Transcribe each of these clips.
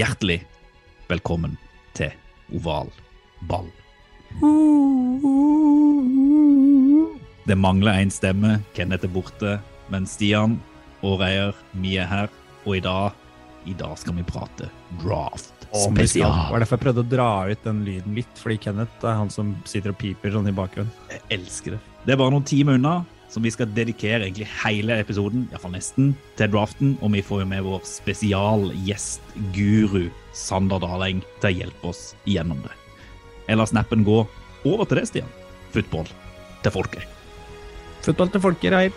Hjertelig velkommen til Oval ball. Det mangler én stemme. Kenneth er borte. Men Stian og Reier, vi er her. Og i dag, i dag skal vi prate draft Det var derfor jeg prøvde å dra ut den lyden litt, fordi Kenneth er han som sitter og piper sånn i bakgrunnen. Jeg elsker det. Det er bare noen timer unna, som vi skal dedikere egentlig hele episoden, iallfall nesten, til draften. Og vi får jo med vår spesialgjest-guru Sander Daleng til å hjelpe oss gjennom det. Jeg lar snappen gå over til det, Stian. Football til folket. Football til folket, Reir.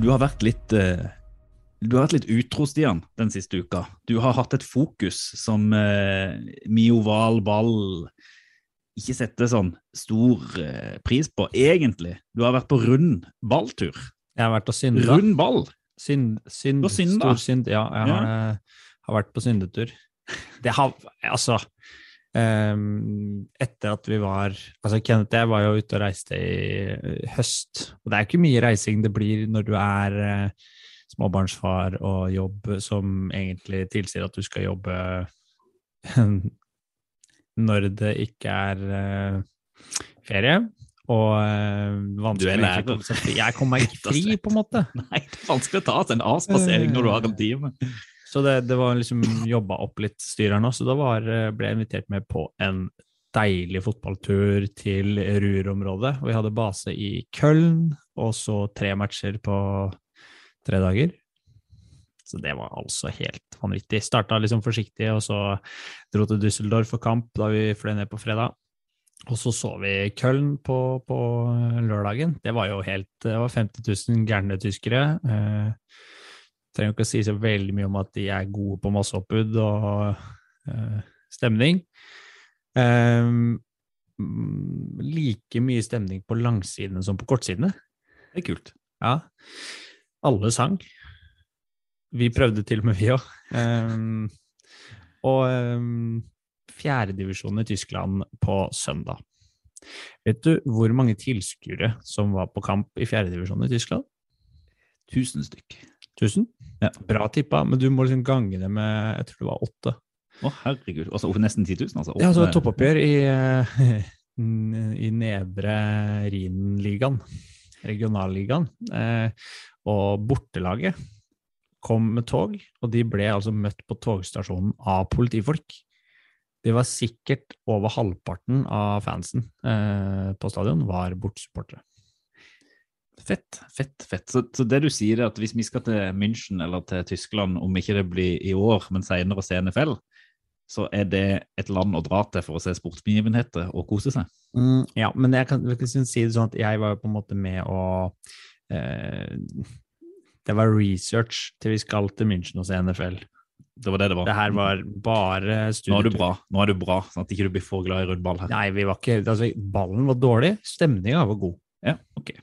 Du har vært litt eh, Du har vært litt utro, Stian, den siste uka. Du har hatt et fokus som eh, Mioval Ball ikke setter sånn stor eh, pris på, egentlig. Du har vært på rund balltur. Jeg har vært og synda. Rund ball! Synd, synd, synda? stor synd. Ja, jeg har, ja. har vært på syndetur. Det har Altså um, Etter at vi var Altså, Kenneth og jeg var jo ute og reiste i eh, høst. Og det er ikke mye reising det blir når du er eh, småbarnsfar og jobb som egentlig tilsier at du skal jobbe når det ikke er eh, ferie. Og vanskelig Du er lærer. Jeg kommer meg ikke fri, på en måte. Nei, det er vanskelig å ta seg en avspasering når du har en time. Så det, det var liksom jobba opp litt styr her nå, så da var, ble jeg invitert med på en deilig fotballtur til Ruhr-området. Vi hadde base i Köln, og så tre matcher på tre dager. Så det var altså helt vanvittig. Starta liksom forsiktig, og så dro til Düsseldorf for kamp da vi fløy ned på fredag. Og så så vi Köln på, på lørdagen. Det var jo helt Det var 50 000 gærne tyskere. Eh, trenger ikke å si så veldig mye om at de er gode på masseoppbud og eh, stemning. Mm, like mye stemning på langsidene som på kortsidene. Det er kult. Ja. Alle sang. Vi prøvde til og med, vi òg. Um, og um, fjerdedivisjonen i Tyskland på søndag. Vet du hvor mange tilskuere som var på kamp i fjerdedivisjonen i Tyskland? Tusen stykk. 1000? Ja. Bra tippa, men du må liksom gange det med jeg tror det var åtte. Å, herregud. Altså nesten 10 000, altså. Ja, så Åtte- toppoppgjør i, eh, i nedre Rhinligaen, regionalligaen. Eh, og bortelaget kom med tog, og de ble altså møtt på togstasjonen av politifolk. Det var sikkert over halvparten av fansen eh, på stadion var bortsupportere. Fett, fett, fett. Så, så det du sier er at hvis vi skal til München eller til Tyskland, om ikke det blir i år, men senere å se NFL, så er det et land å dra til for å se sportsbegivenheter og kose seg. Mm, ja, men jeg kan, jeg kan si det sånn at jeg var jo på en måte med å eh, Det var research til vi skal til München og se NFL. Det var det det var. Det her var bare Nå er du bra, nå er du bra, sånn at ikke du blir for glad i rundball her. Nei, vi var ikke altså, Ballen var dårlig, stemninga var god. Ja, ok.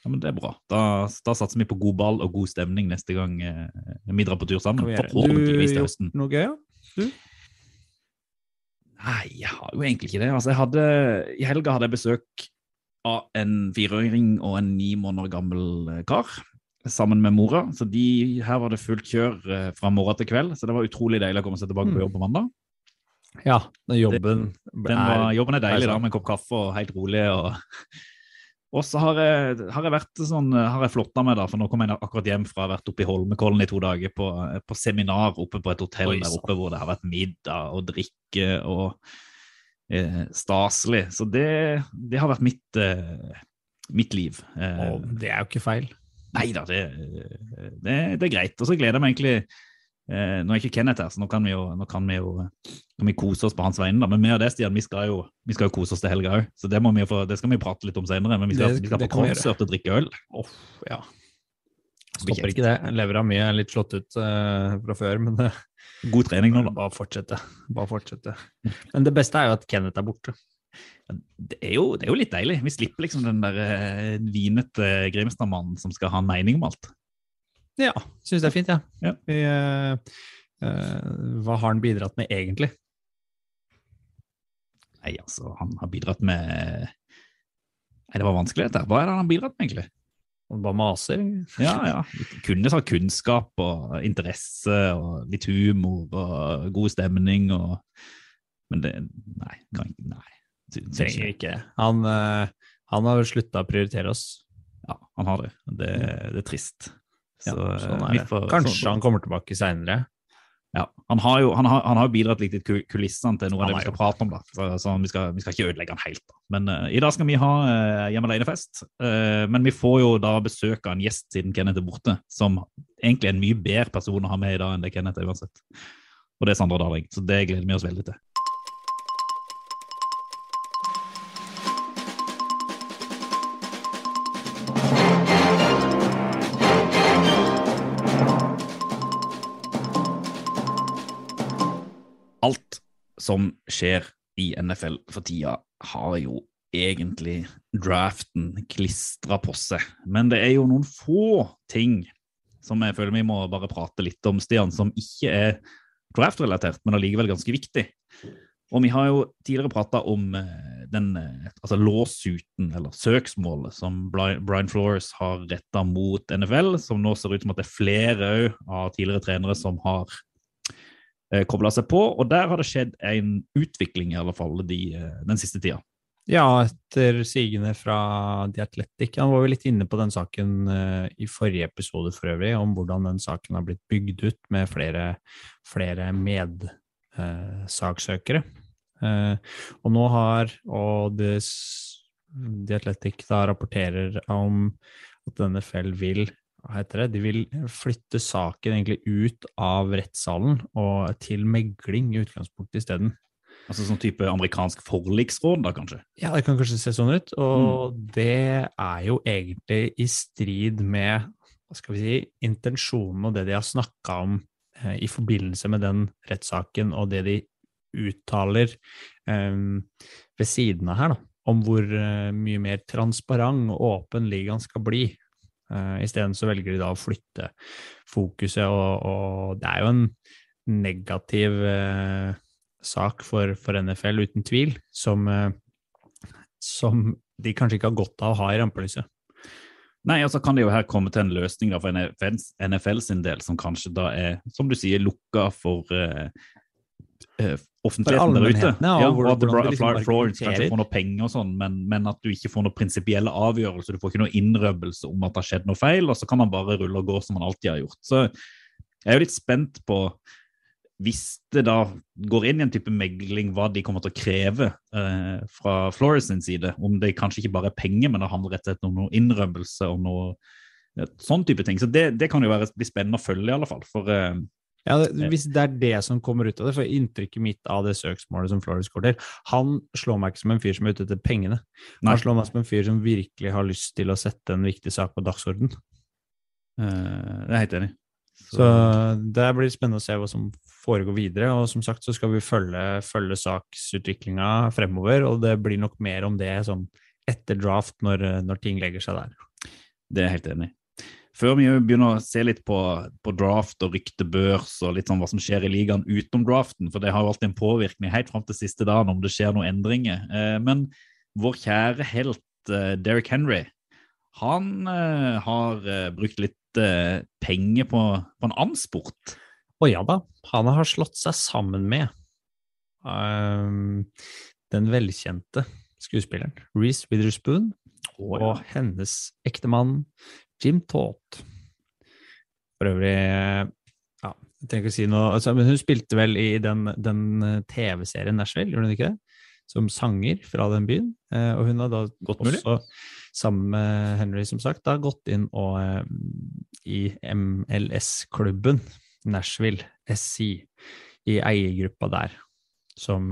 Ja, men det er bra. Da, da satser vi på god ball og god stemning neste gang eh, vi drar på tur sammen. Forhåpentligvis til Du høsten. noe gøy, ja? Nei, jeg har jo egentlig ikke det. Altså, jeg hadde, I helga hadde jeg besøk av en fireåring og en ni måneder gammel eh, kar. Sammen med mora. Så de, her var det fullt kjør eh, fra morgen til kveld. Så det var utrolig deilig å komme seg tilbake på Mm. jobb på mandag. Ja, den jobben Den var, jobben er deilig da, med en kopp kaffe og helt rolig. Og, og så har jeg, har jeg vært sånn, har jeg flotta meg, da, for nå kom jeg akkurat hjem fra å ha vært oppe i Holmenkollen i to dager på, på seminar oppe på et hotell Oi, der oppe hvor det har vært middag og drikke og eh, staselig. Så det, det har vært mitt, eh, mitt liv. Eh, Og det er jo ikke feil. Nei da, det, det, det er greit. Og så gleder jeg meg egentlig eh, Nå er ikke Kenneth her, så nå kan vi jo, kan vi, jo kan vi kose oss på hans vegne. da. Men vi og det, Stian, vi skal jo, vi skal jo kose oss til helga òg. Så det, må vi få, det skal vi prate litt om senere. Men vi skal, vi skal på konsert og drikke øl. Oh, ja. Stopper ikke det. Levra mi er litt slått ut uh, fra før, men det, God trening nå, da. bare fortsette. Bare fortsette. Men det beste er jo at Kenneth er borte. Det er jo, det er jo litt deilig. Vi slipper liksom den der eh, vinete Grimstad-mannen som skal ha en mening om alt. Ja, syns det er fint, jeg. Ja. Ja. eh, eh, hva har han bidratt med egentlig? Nei, altså, han har bidratt med Nei, det var vanskelig, dette. Hva er det han har bidratt med, egentlig? Han bare maser. Ja, ja. Kunne sagt kunnskap og interesse og litt humor og god stemning og Men det Nei. Kan, nei. Trenger ikke. Han, eh, han har slutta å prioritere oss. Ja, han har det. Det, det er trist. Ja, sånn er det. får- Kanskje sånn- han kommer tilbake seinere. Ja, han har jo han har, han har bidratt litt i kulissene til noe av det vi skal prate om. da, så, så vi, skal, vi skal ikke ødelegge han helt. da. Men uh, i dag skal vi ha uh, hjemme alene-fest. Uh, men vi får jo da besøk av en gjest siden Kenneth er borte, som egentlig er en mye bedre person å ha med i dag enn det Kenneth er uansett. Og det er Sandra Darling, så det gleder vi oss veldig til. Alt som skjer i NFL for tida, har jo egentlig draften klistra på seg. Men det er jo noen få ting som jeg føler vi må bare prate litt om, Stian, som ikke er draft-relatert, men allikevel ganske viktig. Og vi har jo tidligere prata om eh, den eh, altså låsuten, eller søksmålet, som Brian Flores har retta mot NFL, som nå ser ut som at det er flere av tidligere trenere som har kobla seg på, og der har det skjedd en utvikling, i alle fall, de, eh, den siste tida. Ja, etter sigende fra The Athletic. Han var jo litt inne på den saken eh, i forrige episode for øvrig, om hvordan den saken har blitt bygd ut med flere, flere medsaksøkere. og nå har, og The Athletic da rapporterer om at NFL vil hva heter det, de vil flytte saken egentlig ut av rettssalen og til megling i utgangspunktet isteden. Altså sånn type amerikansk forliksråd, da, kanskje? Ja, det kan kanskje se sånn ut, og det er jo egentlig i strid med hva skal vi si, intensjonen og det de har snakka om eh, i forbindelse med den rettssaken, og det de uttaler eh, ved siden av her, da, om hvor eh, mye mer transparent og åpen ligaen skal bli. Eh, Isteden så velger de da å flytte fokuset, og, og det er jo en negativ uh, sak for, for NFL, uten tvil, som, uh, som de kanskje ikke har godt av å ha i rampelyset. Nei, altså kan det jo her komme til en løsning da for NFL, NFL sin del, som kanskje da er, som du sier, lukka for eh, offentligheten der ute. ja, og Ja, og at liksom Florence kanskje får noe penger og sånn, men, men at du ikke får noen prinsipielle avgjørelser. Du får ikke noe innrømmelse om at det har skjedd noe feil, og så kan man bare rulle og gå som man alltid har gjort. Så jeg er jo litt spent på hvis det da går inn i en type megling, hva de kommer til å kreve eh, fra Flores sin side. Om det kanskje ikke bare er penger, men det handler rett og slett om noe innrømmelse og noe ja, sånn type ting. Så det, det kan jo være, bli spennende å følge, i alle fall. For eh, Ja, Hvis det er det som kommer ut av det, for inntrykket mitt av det søksmålet som Flores går til Han slår meg ikke som en fyr som er ute etter pengene. Nei. Han slår meg som en fyr som virkelig har lyst til å sette en viktig sak på dagsorden. Uh, det er helt enig. Så, Så det blir spennende å se hva som foregår videre. Og som sagt så skal vi følge, følge saksutviklinga fremover, og det blir nok mer om det sånn etter draft, når, når ting legger seg der. Det er jeg helt enig i. Før vi begynner å se litt på, på draft og ryktebørs og litt sånn hva som skjer i ligaen utenom draften, for det har jo alltid en påvirkning helt fram til siste dagen om det skjer noen endringer. Eh, men vår kjære helt eh, Derrick Henry, han eh, har brukt litt penger på, på en annen sport. Å ja da, han har slått seg sammen med um, den velkjente skuespilleren Reece Witherspoon og hennes ektemann Jim Taut. For øvrig ja, jeg trenger ikke å si noe altså, Men hun spilte vel i den, den eh, TV-serien Nashville, gjorde hun ikke det? Som sanger fra den byen. Eh, og hun har da Godt mulig. også sammen med Henry, som sagt, da gått inn og eh, i MLS-klubben Nashville, SC, i eiergruppa der, som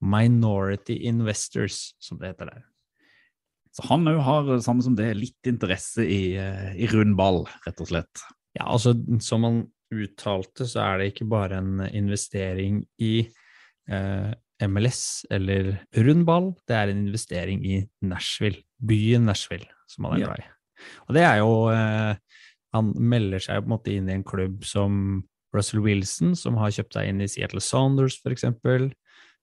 Minority Investors, som det heter der. Så han òg har, samme som det, litt interesse i, eh, i rund ball, rett og slett. Ja, altså som han uttalte, så er det ikke bare en investering i eh, MLS eller rund ball, det er en investering i Nashville, byen Nashville, som han er glad i. Og det er jo eh, Han melder seg på en måte inn i en klubb som Russell Wilson, som har kjøpt seg inn i Seattle Saunders, for eksempel.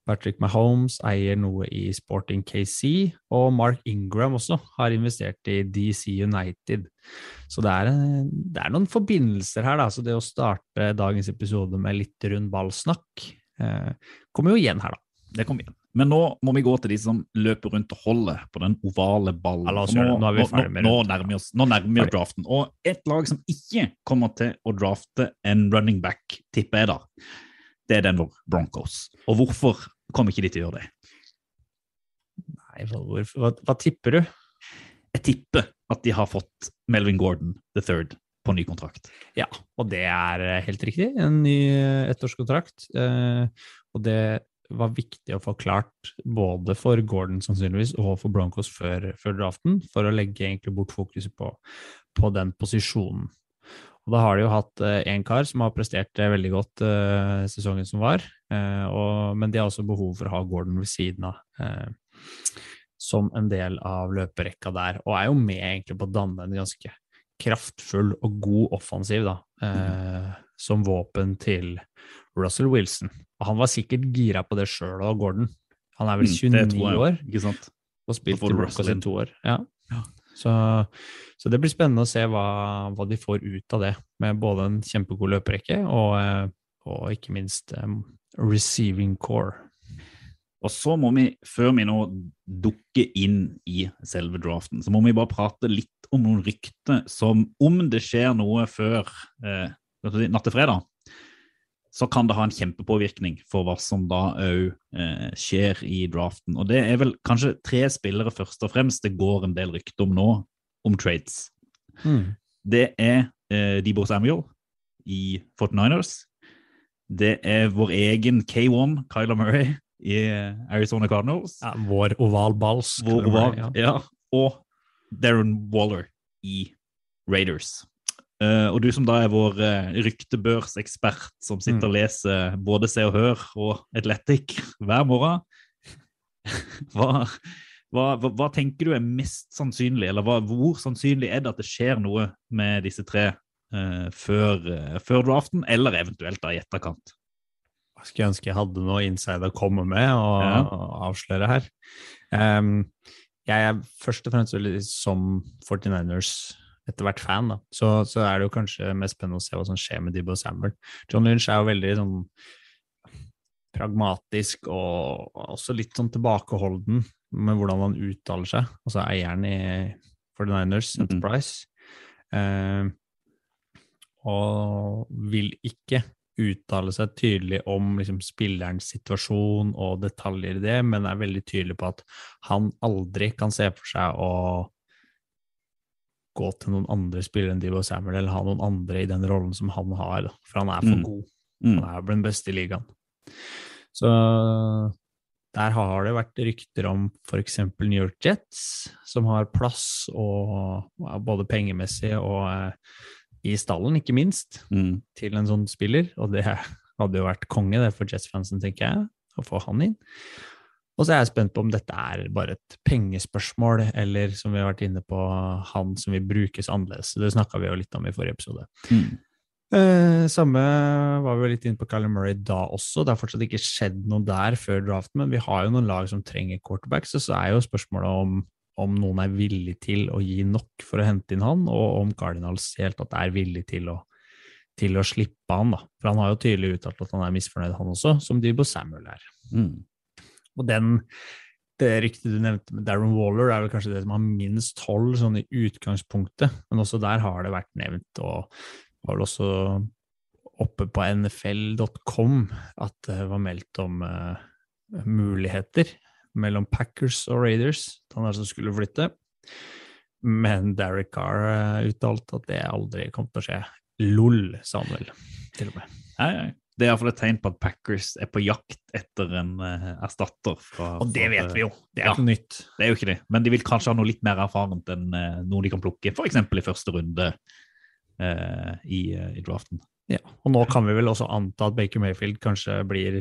Patrick Mahomes eier noe i Sporting KC, og Mark Ingram også har investert i DC United. Så det er, det er noen forbindelser her, da. Så det å starte dagens episode med litt rund ballsnakk eh, kommer jo igjen her, da. Det kommer igjen. Men nå må vi gå til de som løper rundt og holder på den ovale ballen. Nå vi nå, nå, nærmer vi oss, nå nærmer vi oss draften. Og et lag som ikke kommer til å drafte en running back, tipper jeg da, det er Denver Broncos. Og hvorfor kommer ikke de til å gjøre det? Nei, hva, hva tipper du? Jeg tipper at de har fått Melvin Gordon the third på ny kontrakt. Ja, og det er eh, helt riktig. En ny eh, ettårskontrakt. Eh, og det var viktig å få klart både for Gordon sannsynligvis og for Broncos før, før draften, for å legge egentlig bort fokuset på, på den posisjonen. Og da har de jo hatt én kar som har prestert eh, veldig godt eh, sesongen som var, eh, og, men de har også behov for å ha Gordon ved siden av. Eh, som en del av løperekka der, og er jo med egentlig på å danne en ganske kraftfull og god offensiv, da, eh, som våpen til Russell Wilson. Og han var sikkert gira på det sjøl òg, Gordon. Han er vel Mm, 29 mm, jeg, år og spilte i Broncos Russell i to år. Ja. Så, så det blir spennende å se hva, hva de får ut av det, med både en kjempegod løperekke og, eh, og ikke minst um, receiving core. Og så må vi, før vi nå dukker inn i selve draften, så må vi bare prate litt om noen rykter som, om det skjer noe før eh, natt til fredag, så kan det ha en kjempepåvirkning for hva som da òg eh, skjer i draften. Og det er vel kanskje tre spillere først og fremst det går en del rykter om nå, om trades. Det er eh, Debo Samuel i 49ers. Det er vår egen K1, Kyler Murray, i eh, Arizona Cardinals. Ja, vår ovalballs. ballsk. Oval, ja. ja. og Darren Waller i Raiders. Eh, og du som da er vår uh, ryktebørsekspert, som sitter Mm. og leser både Se og Hør og Atletic hver morgen, hva, hva, hva, tenker du er mest sannsynlig, eller hva, hvor sannsynlig er det at det skjer noe med disse tre uh, før, før draften, eller eventuelt da i etterkant? Jeg skulle ønske jeg hadde noe inside å komme med og, Ja. og avsløre her. Um, jeg er først og fremst som 49ers etter hvert fan, da. Så, så er det jo kanskje mest spennende å se hva som skjer med Dibbo Samuel. John Lynch er jo veldig sånn pragmatisk og også litt sånn tilbakeholden med hvordan han uttaler seg, altså eieren i 49ers Mhm. Enterprise. Em, og vil ikke uttale seg tydelig om liksom, spillerens situasjon og detaljer i det, men er veldig tydelig på at han aldri kan se for seg å gå til noen andre spillere enn Divo Samuel, eller ha noen andre i den rollen som han har, da, for han er for Mm. god. Mm. Han er den beste i ligaen. Så der har det vært rykter om f.eks. New York Jets, som har plass og og både pengemessig og eh, i stallen, ikke minst, Mm. til en sånn spiller. Og det hadde jo vært konge det for Jets-fansen, tenker jeg, å få han inn. Og så er jeg spent på om dette er bare et pengespørsmål, eller som vi har vært inne på, han som vil brukes annerledes. Det snakka vi jo litt om i forrige episode. Mm. Eh, samme var vi jo litt inne på Callum Murray da også. Det har fortsatt ikke skjedd noe der før draften, men vi har jo noen lag som trenger quarterbacks, og så er jo spørsmålet om, om noen er villig til å gi nok for å hente inn han, og om Cardinals helt at er villig til å, til å slippe han, da. For han har jo tydelig uttalt at han er misfornøyd, han også, som Dybo Samuel er. Mm. Og den, det ryktet du nevnte med Darren Waller, er vel kanskje det som har minst hold sånn i utgangspunktet, men også der har det vært nevnt, og var vel også oppe på nfl.com at det var meldt om uh, muligheter mellom Packers og Raiders, han der som skulle flytte. Men Derek Carr eh, uttalte at det aldri kom til å skje. LOL, sa han vel, til og med. Nei, nei. Det er iallfall et tegn på at Packers er på jakt etter en uh, erstatter. Fra, Og det vet vi jo, det er Ja. ikke nytt. Det er jo ikke det, men de vil kanskje ha noe litt mer erfarent enn uh, noe de kan plukke, f.eks. i første runde uh, i, eh, i draften. Ja, og nå kan vi vel også anta at Baker Mayfield kanskje blir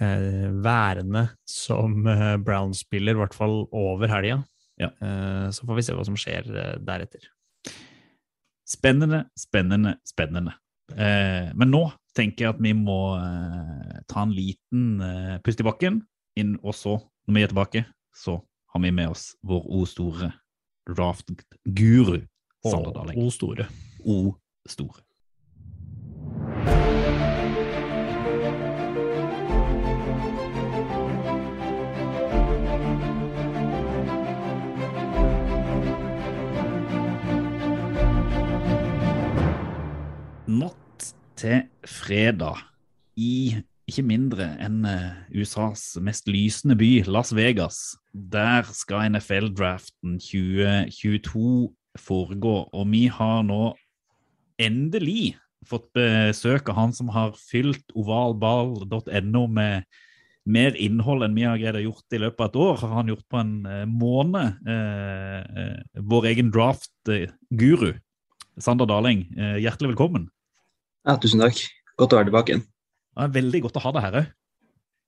eh, værende som eh, Brown-spiller, i hvert fall over helga. Ja. Eh, så får vi se hva som skjer eh, deretter. Spennende, spennende, spennende. Eh, men nå tenker jeg at vi må eh, ta en liten eh, pust i bakken, inn, og så, når vi er tilbake, så har vi med oss vår O store raft-guru Sander Daling. O store. O store. Til fredag i ikke mindre enn eh, USAs mest lysende by, Las Vegas. Der skal NFL-draften 2022 foregå, og vi har nå endelig fått besøk av han som har fylt ovalball.no med mer innhold enn vi har greid å gjort i løpet av et år, har han gjort på en eh, måned. Eh, eh, vår egen draft-guru, Sander Daling, eh, hjertelig velkommen. Ja, tusen takk. Godt å være tilbake igjen. Det er veldig godt å ha deg her òg.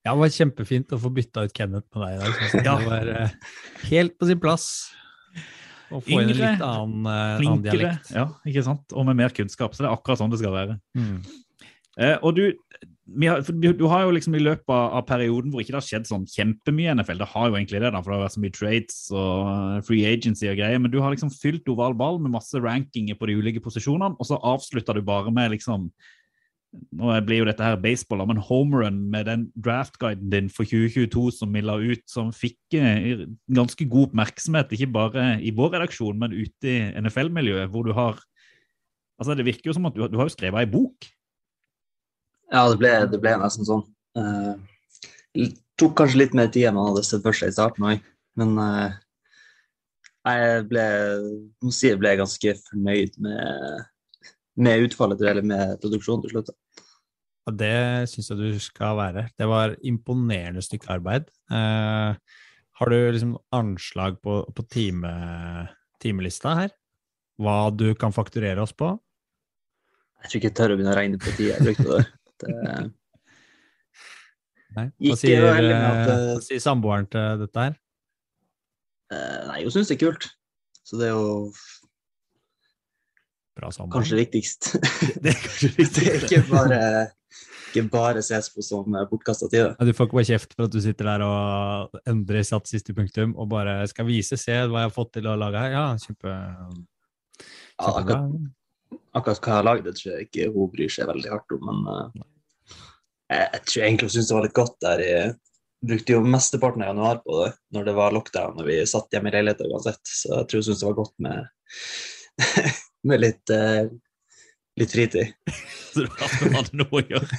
Ja, det var kjempefint å få bytta ut Kenneth med deg i dag. Ja. Det var uh, helt på sin plass å få inn en litt annen, annen Flinkere. dialekt. Ja, ikke sant? Og med mer kunnskap. Så det er akkurat sånn det skal være. Mm. Uh, og du, du, har jo liksom i løpet av, perioden hvor ikke det har skjedd sånn kjempemye i NFL, det har jo egentlig det, da, for det har vært så mye trades og eh, free agency og greier, men du har liksom fylt oval ball med masse rankinger på de ulike posisjonene, og så avslutta du bare med liksom nå blir jo dette her baseball, men homerun med den draftguiden din for 2022 som vi la ut, som fikk eh, ganske god oppmerksomhet, ikke bare i vår redaksjon, men ute i NFL-miljøet, hvor du har Altså, det virker jo som at du, du har jo skrevet ei bok. Ja, det ble, det ble nesten sånn. Eh, det tok kanskje litt mer tid enn man hadde sett for seg i starten òg, men eh, jeg ble, må si jeg ble ganske fornøyd med, med utfallet, eller med produksjonen til slutt. Og det syns jeg du skal være. Det var imponerende stykke arbeid. Eh, har du liksom anslag på, på time, timelista her? Hva du kan fakturere oss på? Jeg tror ikke jeg tør å begynne å regne på tida jeg brukte der. Det, Nei. Hva sier, at, eh, eh, hva sier samboeren til dette her? eh, nei, hun syns det er kult. Så det er jo Bra samboer. kanskje viktigst. Det er kanskje er ikke bare, ikke bare ses på som bortkasta tid. Du får ikke bare kjeft for at du sitter der og endrer satt siste punktum og bare skal vise, se hva jeg har fått til å lage her. Ja, kjempe, Ja, kjempebra. akkurat, akkurat hva jeg har lagd, tror jeg ikke hun bryr seg veldig hardt om, men uh, jeg, tror egentlig hun syntes det var litt godt der. Jeg brukte jo mesteparten av januar på det når det var lockdown og vi satt hjemme i leiligheten uansett, så jeg tror hun syntes det var godt med, med litt, eh, litt fritid. Så du hadde, noe å gjøre.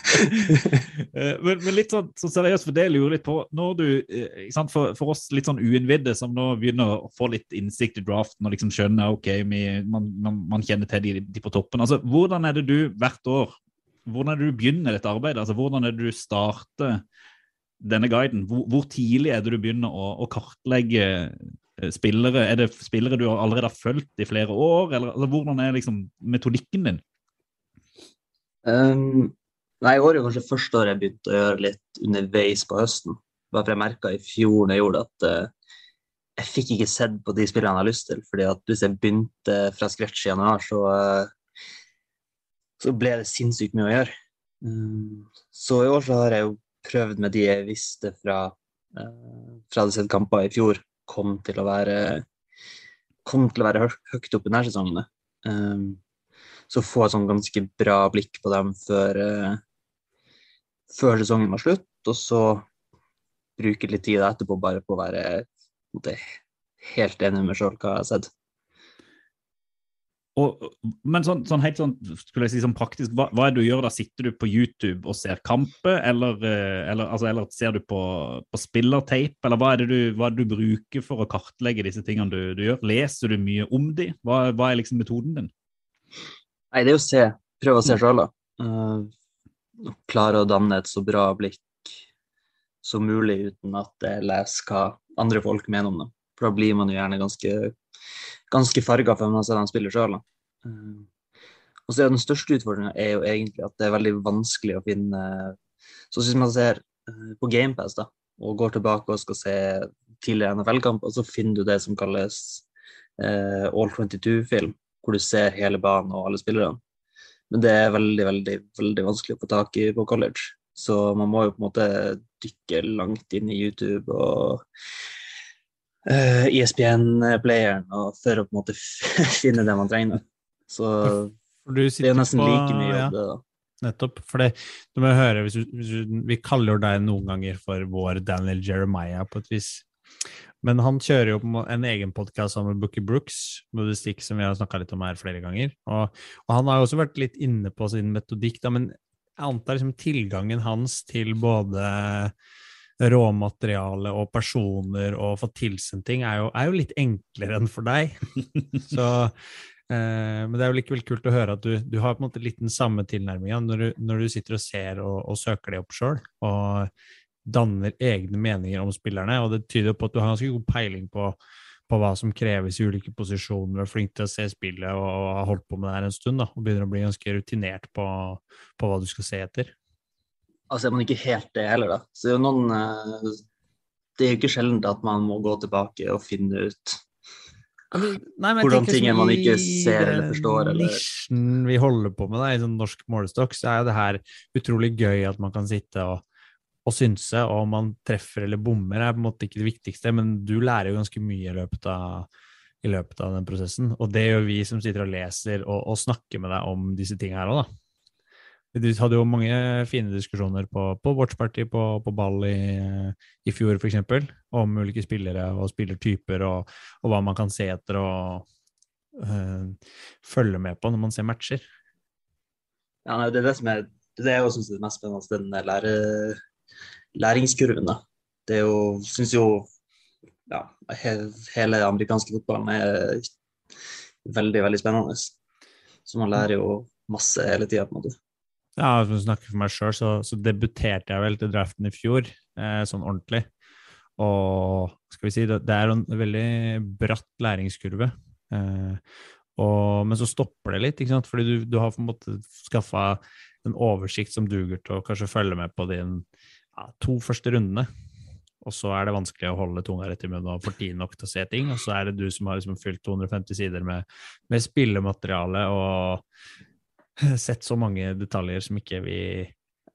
Eh, men, men litt sånn, sånn seriøst, for det jeg lurer litt på Når du, eh, sant, for, for oss litt sånn uinnvidde som nå begynner å få litt innsikt i draften og liksom skjønner ok, vi, man, man, man kjenner til de, de på toppen. altså Hvordan er det du hvert år hvordan er det du begynner dette arbeidet? altså Hvordan er det du starter denne guiden? Hvor, hvor tidlig er det du begynner å, å kartlegge eh, spillere? Er det spillere du allerede har fulgt i flere år? eller altså, Hvordan er liksom metodikken din? Um, nei, I år er kanskje første året jeg begynte å gjøre litt underveis på høsten. Bare for jeg merka i fjor når jeg gjorde at uh, jeg fikk ikke sett på de spillene jeg har lyst til. fordi at hvis jeg begynte fra scratch i januar, så, uh, så ble det sinnssykt mye å gjøre. Um, så i år så har jeg jo prøvd med de jeg visste fra uh, fra hadde sett kamper i fjor, kom til å være kom til å være høyt oppe i nærsesongene. Um, så få et sånn ganske bra blikk på dem før, eh, før sesongen var slutt, og så bruke litt tid etterpå bare på å være helt enig med sjøl hva jeg har sett. Og, men sånn, sånn helt sånn, skulle jeg si sånn praktisk, hva, hva er det du gjør da? Sitter du på YouTube og ser kamper, eller, eh, eller, altså, eller ser du på, på spillertape, eller hva er, du, hva er det du bruker for å kartlegge disse tingene du, du gjør? Leser du mye om de? Hva, hva er liksom metoden din? Nei, det er jo å se. Prøve å se sjøl, da. Uh, klare å danne et så bra blikk som mulig uten at jeg leser hva andre folk mener om det. For da blir man jo gjerne ganske ganske farga før man ser dem spille sjøl. Og så er den største utfordringa er jo egentlig at det er veldig vanskelig å finne Så hvis man ser eh, på GamePass da, og går tilbake og skal se tidligere NFL-kamper, så finner du det som kalles uh, All 22-film, hvor du ser hele banen og alle spillerne. Men det er veldig, veldig, veldig vanskelig å få tak i på college. Så man må jo på en måte dykke langt inn i YouTube og uh, eh, ESPN-playeren for å på en måte finne det man trenger. Så det er nesten på, like mye jobb, ja. det. da. Nettopp. For det, du må høre, hvis du, hvis du, Vi kaller deg noen ganger for vår Daniel Jeremiah, på et vis. Men han kjører jo en egen podkast sammen med Bookie Brooks, modistikk, som vi har snakka litt om her flere ganger. Og, og, han har jo også vært litt inne på sin metodikk, da, men jeg antar liksom tilgangen hans til både råmateriale og personer og få tilsendt ting, er jo, er jo, litt enklere enn for deg. Så, eh, men det er jo likevel kult å høre at du, du har på en måte litt den samme tilnærminga når, når, du sitter og ser og, og søker det opp sjøl, og danner egne meninger om spillerne. Og det tyder på at du har ganske god peiling på, på hva som kreves i ulike posisjoner, og er flink til å se spillet og, og har holdt på med det her en stund, da, og begynner å bli ganske rutinert på, på hva du skal se etter altså er man ikke helt det heller, da. Så det er jo noen eh, Det er jo ikke sjelden at man må gå tilbake og finne ut Nei, hvordan ting man ikke ser eller forstår. Eller... nisjen vi holder på med da, i sånn norsk målestokk, så er jo det her utrolig gøy at man kan sitte og, og synse, og om man treffer eller bommer er på en måte ikke det viktigste, men du lærer jo ganske mye i løpet av, i løpet av den prosessen. Og det gjør vi som sitter og leser og, og snakker med deg om disse tingene her òg, da. Vi hadde jo mange fine diskusjoner på, på Watchparty på, på ball i, i fjor, f.eks. Om ulike spillere og spillertyper, og, og, hva man kan se etter og øh, følge med på når man ser matcher. Ja, nei, det er det som er det jeg syns er det mest spennende, den lære, læringskurven. da. Det er jo, syns jo ja, hele amerikanske fotballen er veldig, veldig spennende. Så man lærer jo masse hele tida, på en måte. Ja, for å snakke for meg sjøl, så, så, debuterte jeg vel til draften i fjor, eh, sånn ordentlig. Og skal vi si, det, er en veldig bratt læringskurve. Eh, og, men så stopper det litt, ikke sant? fordi du, du har på en måte skaffa en oversikt som duger til å kanskje følge med på din to første rundene. Og så er det vanskelig å holde tunga rett i munnen og få tid nok til å se ting. Og så er det du som har liksom fylt 250 sider med, med spillemateriale og sett så mange detaljer som ikke vi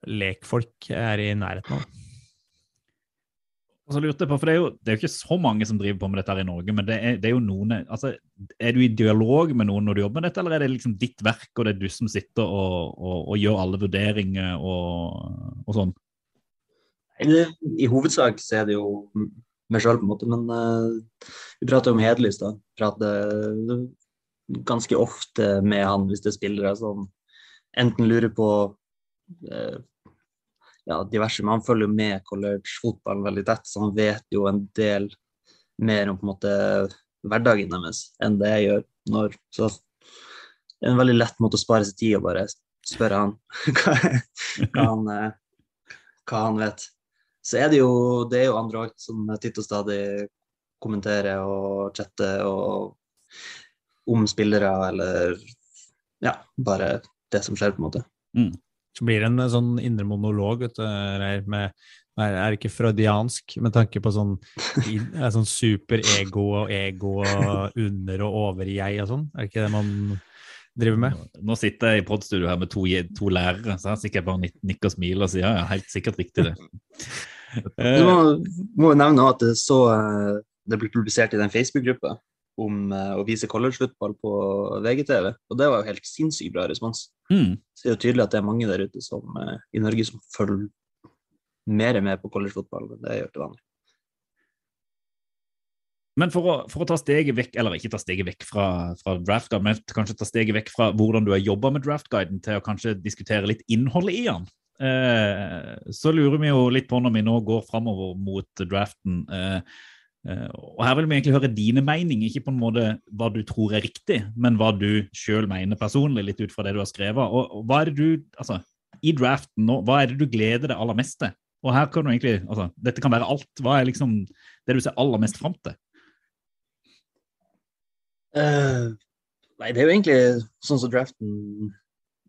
lekfolk er i nærheten av. Altså, lurte på, for det er, jo, det er jo ikke så mange som driver på med dette her i Norge, men det er, det er jo noen altså, Er du i dialog med noen når du jobber med dette, eller er det liksom ditt verk, og det er du som sitter og, og, og gjør alle vurderinger og, og sånn? I hovedsak så er det jo meg sjøl, på en måte, men uh, vi prater om Hedlys, da. Prater ganske ofte med han hvis det er spillere som enten lurer på uh, ja, diverse, men han følger jo med college-fotballen veldig tett, så han vet jo en del mer om på en måte hverdagen deres enn det jeg gjør. Når, så det er en veldig lett måte å spare seg tid og bare spørre han hva, han, uh, hva han vet. Så er det jo, det er jo andre òg som titt og stadig kommenterer og chatter og om spillere, eller ja, bare det som skjer, på en måte. Mm. Så blir det en sånn indre monolog, vet du, Reir, med er ikke freudiansk med tanke på sånn, sånn superego og ego og under- og over-jeg og sånn? Er det ikke det man driver med? Nå sitter jeg i podstudio her med to, to lærere, så jeg sikkert bare nikker og smiler og sier ja, ja, helt sikkert riktig det. du må, må nevne at det, så, eh, det ble publisert i den Facebook-gruppa om uh, å vise college-sluttball på VGTV. Og det var jo helt sinnssykt bra respons. Mm. Så det er jo tydelig at det er mange der ute som, uh, i Norge som følger mer med på college-fotball enn det jeg gjør til vanlig. Men for å, for å ta steget vekk, eller ikke ta steget vekk fra, fra draftguide, men kanskje ta steget vekk fra hvordan du har jobba med draftguiden, til å kanskje diskutere litt innholdet i den, eh, så lurer vi jo litt på når vi nå går framover mot draften. Eh, eh, og her vil vi egentlig høre dine meninger, ikke på en måte hva du tror er riktig, men hva du sjøl mener personlig, litt ut fra det du har skrevet. Og, og hva er det du, altså, i draften nå, hva er det du gleder deg aller mest til? Og her kan du egentlig, altså, Dette kan være alt. Hva er liksom det du ser aller mest fram til? Eh, nei, det er jo egentlig sånn som draften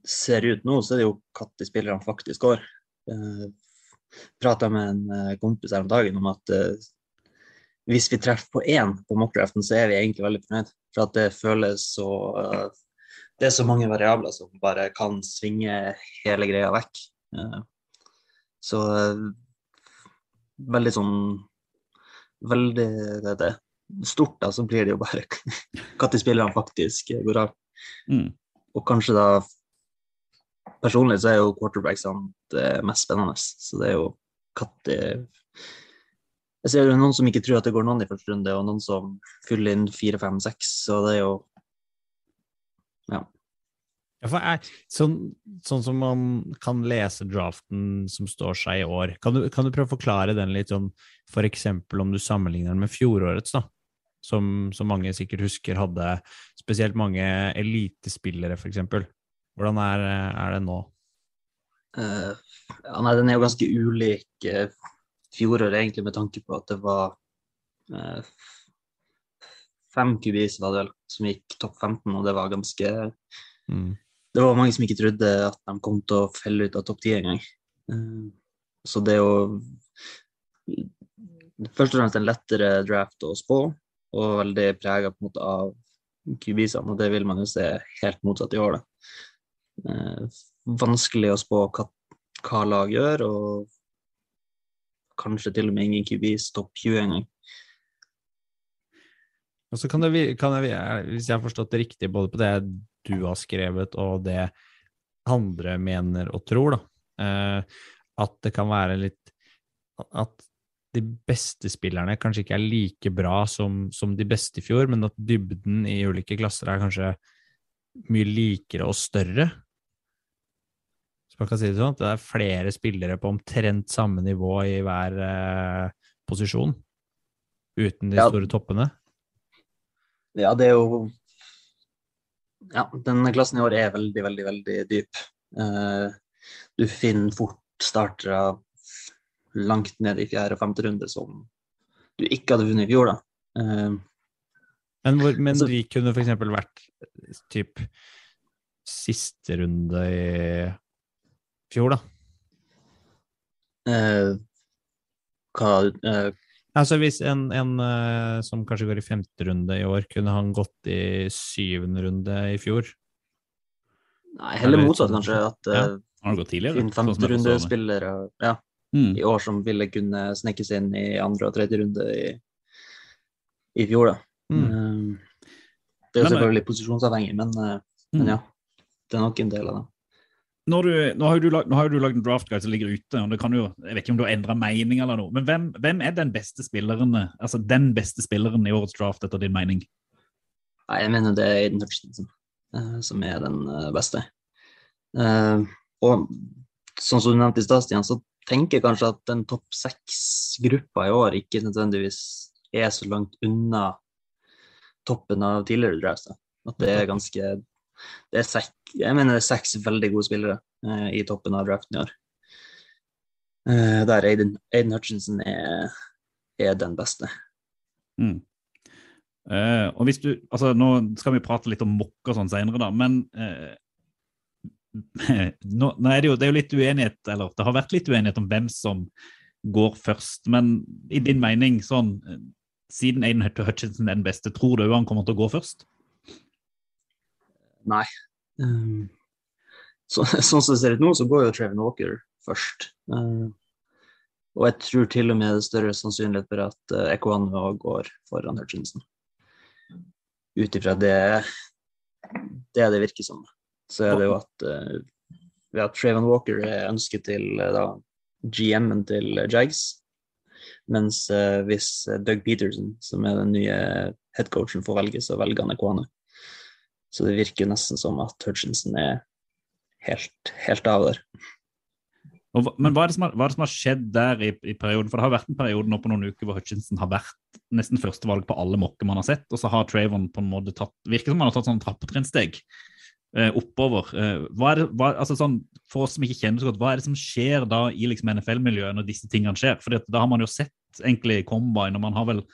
ser ut nå, så er det jo når spillerne faktisk går. Uh, Prata med en eh, kompis her om dagen om at uh, hvis vi treffer på én på mockdraften, så er vi egentlig veldig fornøyd. For at det føles så uh, Det er så mange variabler som bare kan svinge hele greia vekk. Eh, så eh, veldig sånn Veldig det, det. Stort, da, så blir det jo bare når spillerne faktisk går av. Mm. Og kanskje da Personlig så er jo quarterbacksene det mest spennende. Så det er jo når Jeg ser jo noen som ikke tror at det går noen i første runde, og noen som fyller inn fire, fem, seks. Så det er jo Ja, jeg, sånn, sånn som man kan lese draften som står seg i år, kan du, kan du prøve å forklare den litt om eksempel om du sammenligner den med fjorårets, da? Som, som mange sikkert husker hadde spesielt mange elitespillere, eksempel. Hvordan er, er det nå? Uh, ja, nei, den er jo ganske ulik uh, fjoråret, egentlig, med tanke på at det var uh, fem kubis var det vel, som gikk topp 15, og det var ganske Mm. Det var mange som ikke trodde at de kom til å felle ut av topp 10 engang. Uh, så det er jo først og fremst en lettere draft å spå, og veldig prega av kubisene, og det vil man jo se helt motsatt i år. Da. Eh, vanskelig å spå hva, hva lag gjør, og kanskje til og med ingen kubis topp 20 engang. Og så kan det, kan det, hvis jeg har forstått det riktig, både på det du har skrevet og det andre mener og tror, da, eh, at det kan være litt At de beste spillerne kanskje ikke er like bra som, som de beste i fjor, men at dybden i ulike klasser er kanskje mye likere og større. Så man kan si det sånn at det er flere spillere på omtrent samme nivå i hver eh, posisjon, uten de Ja. store toppene. Ja, det er jo Ja, denne klassen i år er veldig, veldig, veldig dyp. Uh, du finner fort startere langt ned i fjerde og femte runde som du ikke hadde vunnet i fjor, da. Uh, Men, hvor, men Altså- de kunne eksempel vært typ siste runde i fjor, da. Uh, hva uh, Altså hvis en, en eh, som kanskje går i femte runde i år, kunne han gått i syvende runde i fjor? Nei, heller motsatt, kanskje. At Ja. Har det gått tidligere? sånn som jeg forstår ja, Mm. i år som ville kunne snekkes inn i andre og tredje runde i, i fjor, da. Mm. Eh, det er jo Men, selvfølgelig posisjonsavhengig, men, eh, Mm. men ja. Det er nok en del av det. Du, nå, har jo du lagd, en draftguide som ligger ute, og det kan jo, jeg vet ikke om du har endra mening eller noe, men hvem, hvem er den beste altså den beste spilleren i årets draft, etter din mening? Nei, jeg mener det er Aiden Hutchinson eh, som er den eh, beste. Eh, og sånn som du nevnte i stad, Stian, så tenker kanskje at den topp seks-gruppa i år ikke nødvendigvis er så langt unna toppen av tidligere drafts. At det er ganske det er sek, Jeg mener det er seks veldig gode spillere eh, i toppen av draften i år. Eh, der Aiden, Aiden Hutchinson er, er den beste. Mm. Eh, og hvis du, altså Nå skal vi prate litt om mokk og sånn senere, da, men eh, nå, nå er det, jo, det er jo litt uenighet, eller det har vært litt uenighet om hvem som går først. Men i din mening, sånn, eh, siden Aiden Hutchinson er den beste, tror du han kommer til å gå først? Nei. Um, så, sånn som det ser ut nå, så går jo Trevor Walker først. Uh, og jeg tror til og med det er større sannsynlighet for at uh, Ekwano går foran Hutchinson. Ut ifra det det det virker som. Så er det jo at uh, at Trayvon Walker er ønsket til uh, da, GM-en til uh, Jags. Mens uh, hvis eh, Doug Peterson, som er den nye headcoachen, får velge, så velger han Ekwane. Så det virker nesten som at Hutchinson er helt, helt av der. Og, men hva er, har, hva er det som har skjedd der i, i perioden? For det har vært en periode nå på noen uker hvor Hutchinson har vært nesten førstevalg på alle mokker man har sett, og så har Trayvon på en måte tatt Virker som han har tatt sånn trappetrinnsteg eh, oppover. Eh, hva er det, hva, altså sånn, for oss som ikke kjenner så godt, hva er det som skjer da i liksom NFL-miljøet når disse tingene skjer? For da har man jo sett egentlig combine, og man har vel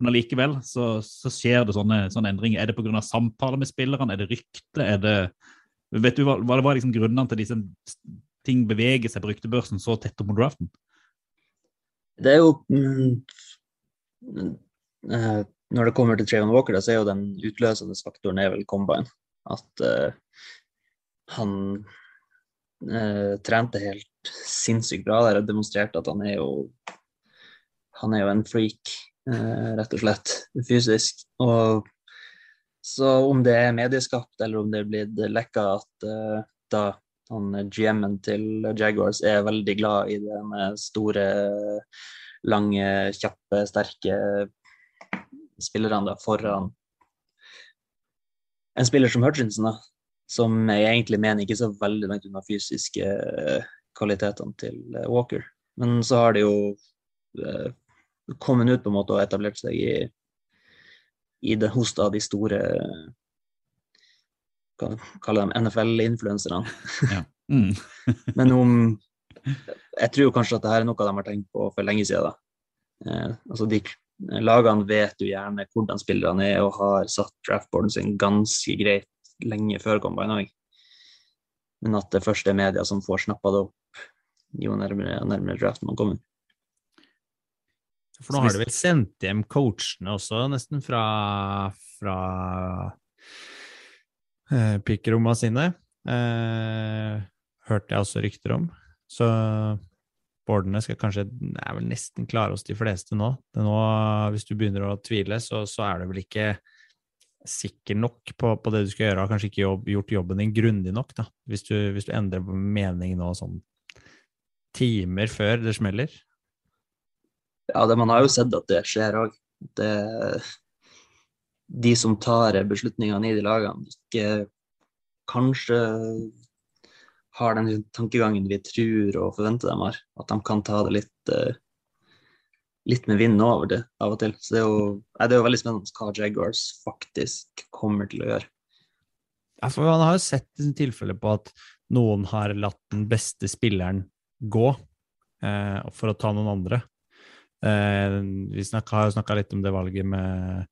men allikevel så, så skjer det sånne, sånne endringer. Er det pga. samtaler med spillerne? Er det rykte? Er det Vet du hva, hva det liksom grunnene til disse ting beveger seg på ryktebørsen så tett opp mot draften? Det er jo mm, mm, eh, Når det kommer til Trayvon Walker, da, så er jo den utløsende faktoren er vel combine. At uh, han uh, trente helt sinnssykt bra der og demonstrerte at han er jo Han er jo en freak, uh, rett og slett, fysisk. Og så om det er medieskapt, eller om det er blitt lekka at da han GM-en til Jaguars er veldig glad i den med store, lange, kjappe, sterke spillerne foran en spiller som Hutchinson, da, som jeg egentlig mener ikke så veldig langt unna fysiske eh, kvalitetene til eh, Walker. Men så har det jo eh, kommet ut på en måte og etablert seg i, i det hos da de store hva kaller dem NFL-influenserne. Mm. Men om Jeg tror kanskje at det her er noe de har tenkt på for lenge siden. Eh, altså de Lagene vet jo gjerne hvordan spillerne er, og har satt draftboarden sin ganske greit lenge før combine òg. Men at det først er media som får snappa det opp jo nærmere, nærmere draften man kommer. For nå har du vel sendt hjem coachene også, nesten fra, fra eh, pikkrommene sine. Eh, hørte jeg også rykter om. Så boardene skal kanskje er vel nesten klare hos de fleste nå. Nå hvis du begynner å tvile, så, så er du vel ikke sikker nok på, på det du skal gjøre, har kanskje ikke jobb, gjort jobben din grundig nok, da. Hvis du, hvis du endrer mening nå sånn timer før det smeller. Ja, det, man har jo sett at det skjer òg. De som tar beslutningene i de lagene, ikke kanskje har den tankegangen vi tror og forventer dem har. At de kan ta det litt, eh, litt med vinden over det av og til. Så det er jo, det er jo veldig spennende hva Jaguars faktisk kommer til å gjøre. Ja, for Man har jo sett tilfeller på at noen har latt den beste spilleren gå eh, for å ta noen andre. Eh, vi snakket, har jo snakka litt om det valget med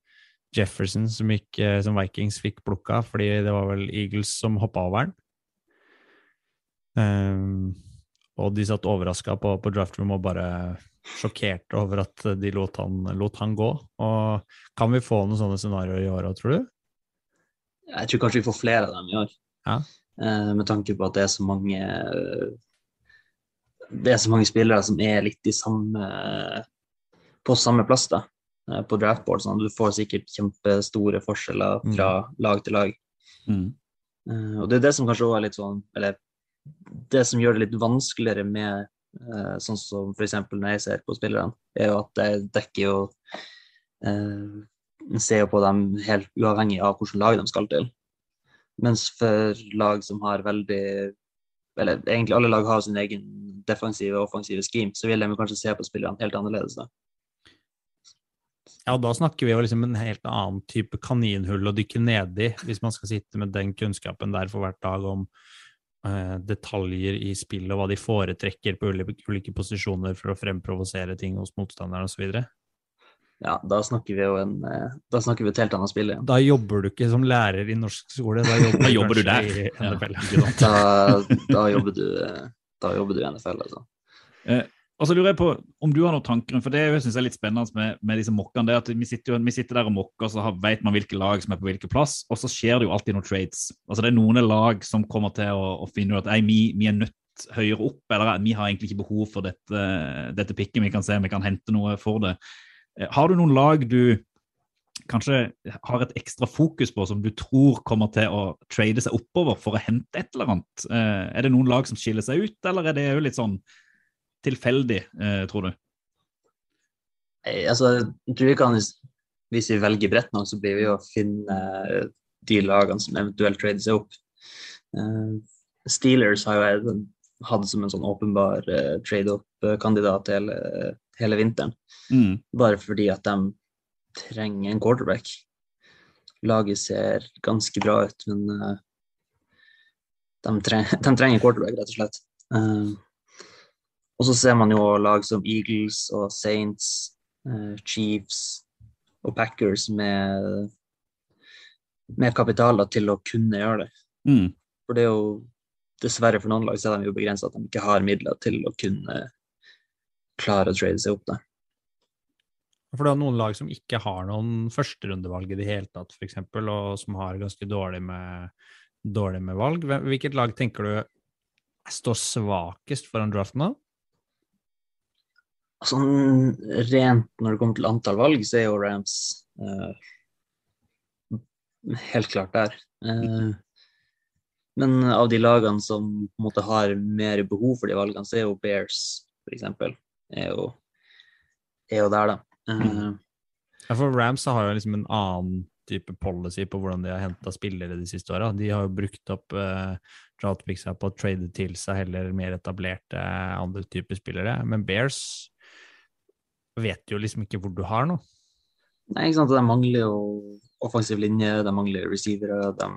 Jefferson, som, gikk, eh, som Vikings fikk plukka fordi det var vel Eagles som hoppa over den. Eh, og de satt overraska på, på draftroom og bare sjokkerte over at de lot han, lot han gå. Og kan vi få noen sånne scenarioer i år òg, tror du? Jeg tror kanskje vi får flere av dem i år. Ja. Uh, med tanke på at det er så mange Det er så mange spillere som er litt i samme på samme plass da, eh, på draftboard. Sånn. Du får sikkert kjempestore forskjeller fra lag til lag. Mm. Uh, og det er det som kanskje også er litt sånn Eller det som gjør det litt vanskeligere med eh, sånn som f.eks. når jeg ser på spillerne, er jo at jeg dekker jo eh, ser jo på dem helt uavhengig av hvilket lag de skal til. Mens for lag som har veldig Eller egentlig alle lag har sin egen defensive og offensive scheme, så vil de kanskje se på spillerne helt annerledes. da. Ja, da snakker vi jo liksom en helt annen type kaninhull å dykke ned i, hvis man skal sitte med den kunnskapen der for hvert dag om detaljer i spillet og hva de foretrekker på ulike, ulike posisjoner for å fremprovosere ting hos motstanderen osv. Ja, da snakker vi jo en eh, Da snakker vi et helt annet spill igjen. Da jobber du ikke som lærer i norsk skole, da jobber, Da jobber du der. i NFL. ja. Da, da, jobber, du, eh, da jobber du i NFL, altså. Og så lurer jeg på om du har noen tanker, for det synes jeg er litt spennende med, med disse mokkene. det at Vi sitter, jo, vi sitter der og mokker, så har, vet man hvilke lag som er på hvilken plass, og så skjer det jo alltid noen trades. Altså Det er noen lag som kommer til å, å finne ut at «Ei, vi, vi er nødt høyere opp, eller vi har egentlig ikke behov for dette, dette pikket. Vi kan se om vi kan hente noe for det. Eh, Har du noen lag du kanskje har et ekstra fokus på, som du tror kommer til å trade seg oppover for å hente et eller annet? Eh, Er det noen lag som skiller seg ut, eller er det jo litt sånn tilfeldig, eh, tror du? Altså, jeg tror vi kan, hvis vi velger bredt nok, så blir vi jo å finne de lagene som eventuelt trader seg opp. Eh, Steelers har jo hatt som en sånn åpenbar eh, trade-up-kandidat hele, hele vinteren. Mm. Bare fordi at de trenger en quarterback. Laget ser ganske bra ut, men eh, de, tre de trenger en quarterback, rett og slett. Og så ser man jo lag som Eagles og Saints, eh, Chiefs og Packers med, med kapital da, til å kunne gjøre det. Mm. For det er jo dessverre for noen lag så er de jo begrensa at de ikke har midler til å kunne klare å trade seg opp der. For det er noen lag som ikke har noen førsterundevalg i det hele tatt, f.eks., og som har ganske dårlig med, dårlig med valg. Hvilket lag tenker du står svakest foran draften nå? Sånn rent når det kommer til antall valg, så er jo Rams uh, helt klart der. Uh, men av de lagene som på en måte har mer behov for de valgene, så er jo Bears f.eks. Er, jo- er jo der, da. Uh, for Rams har jo liksom en annen type policy på hvordan de har henta spillere de siste åra. De har jo brukt opp uh, draftpicksa på å trade til seg heller mer etablerte andre typer spillere. Men Bears vet jo liksom ikke hvor du har noe. Nei, ikke sant. De mangler jo offensiv linje, de mangler receivere. De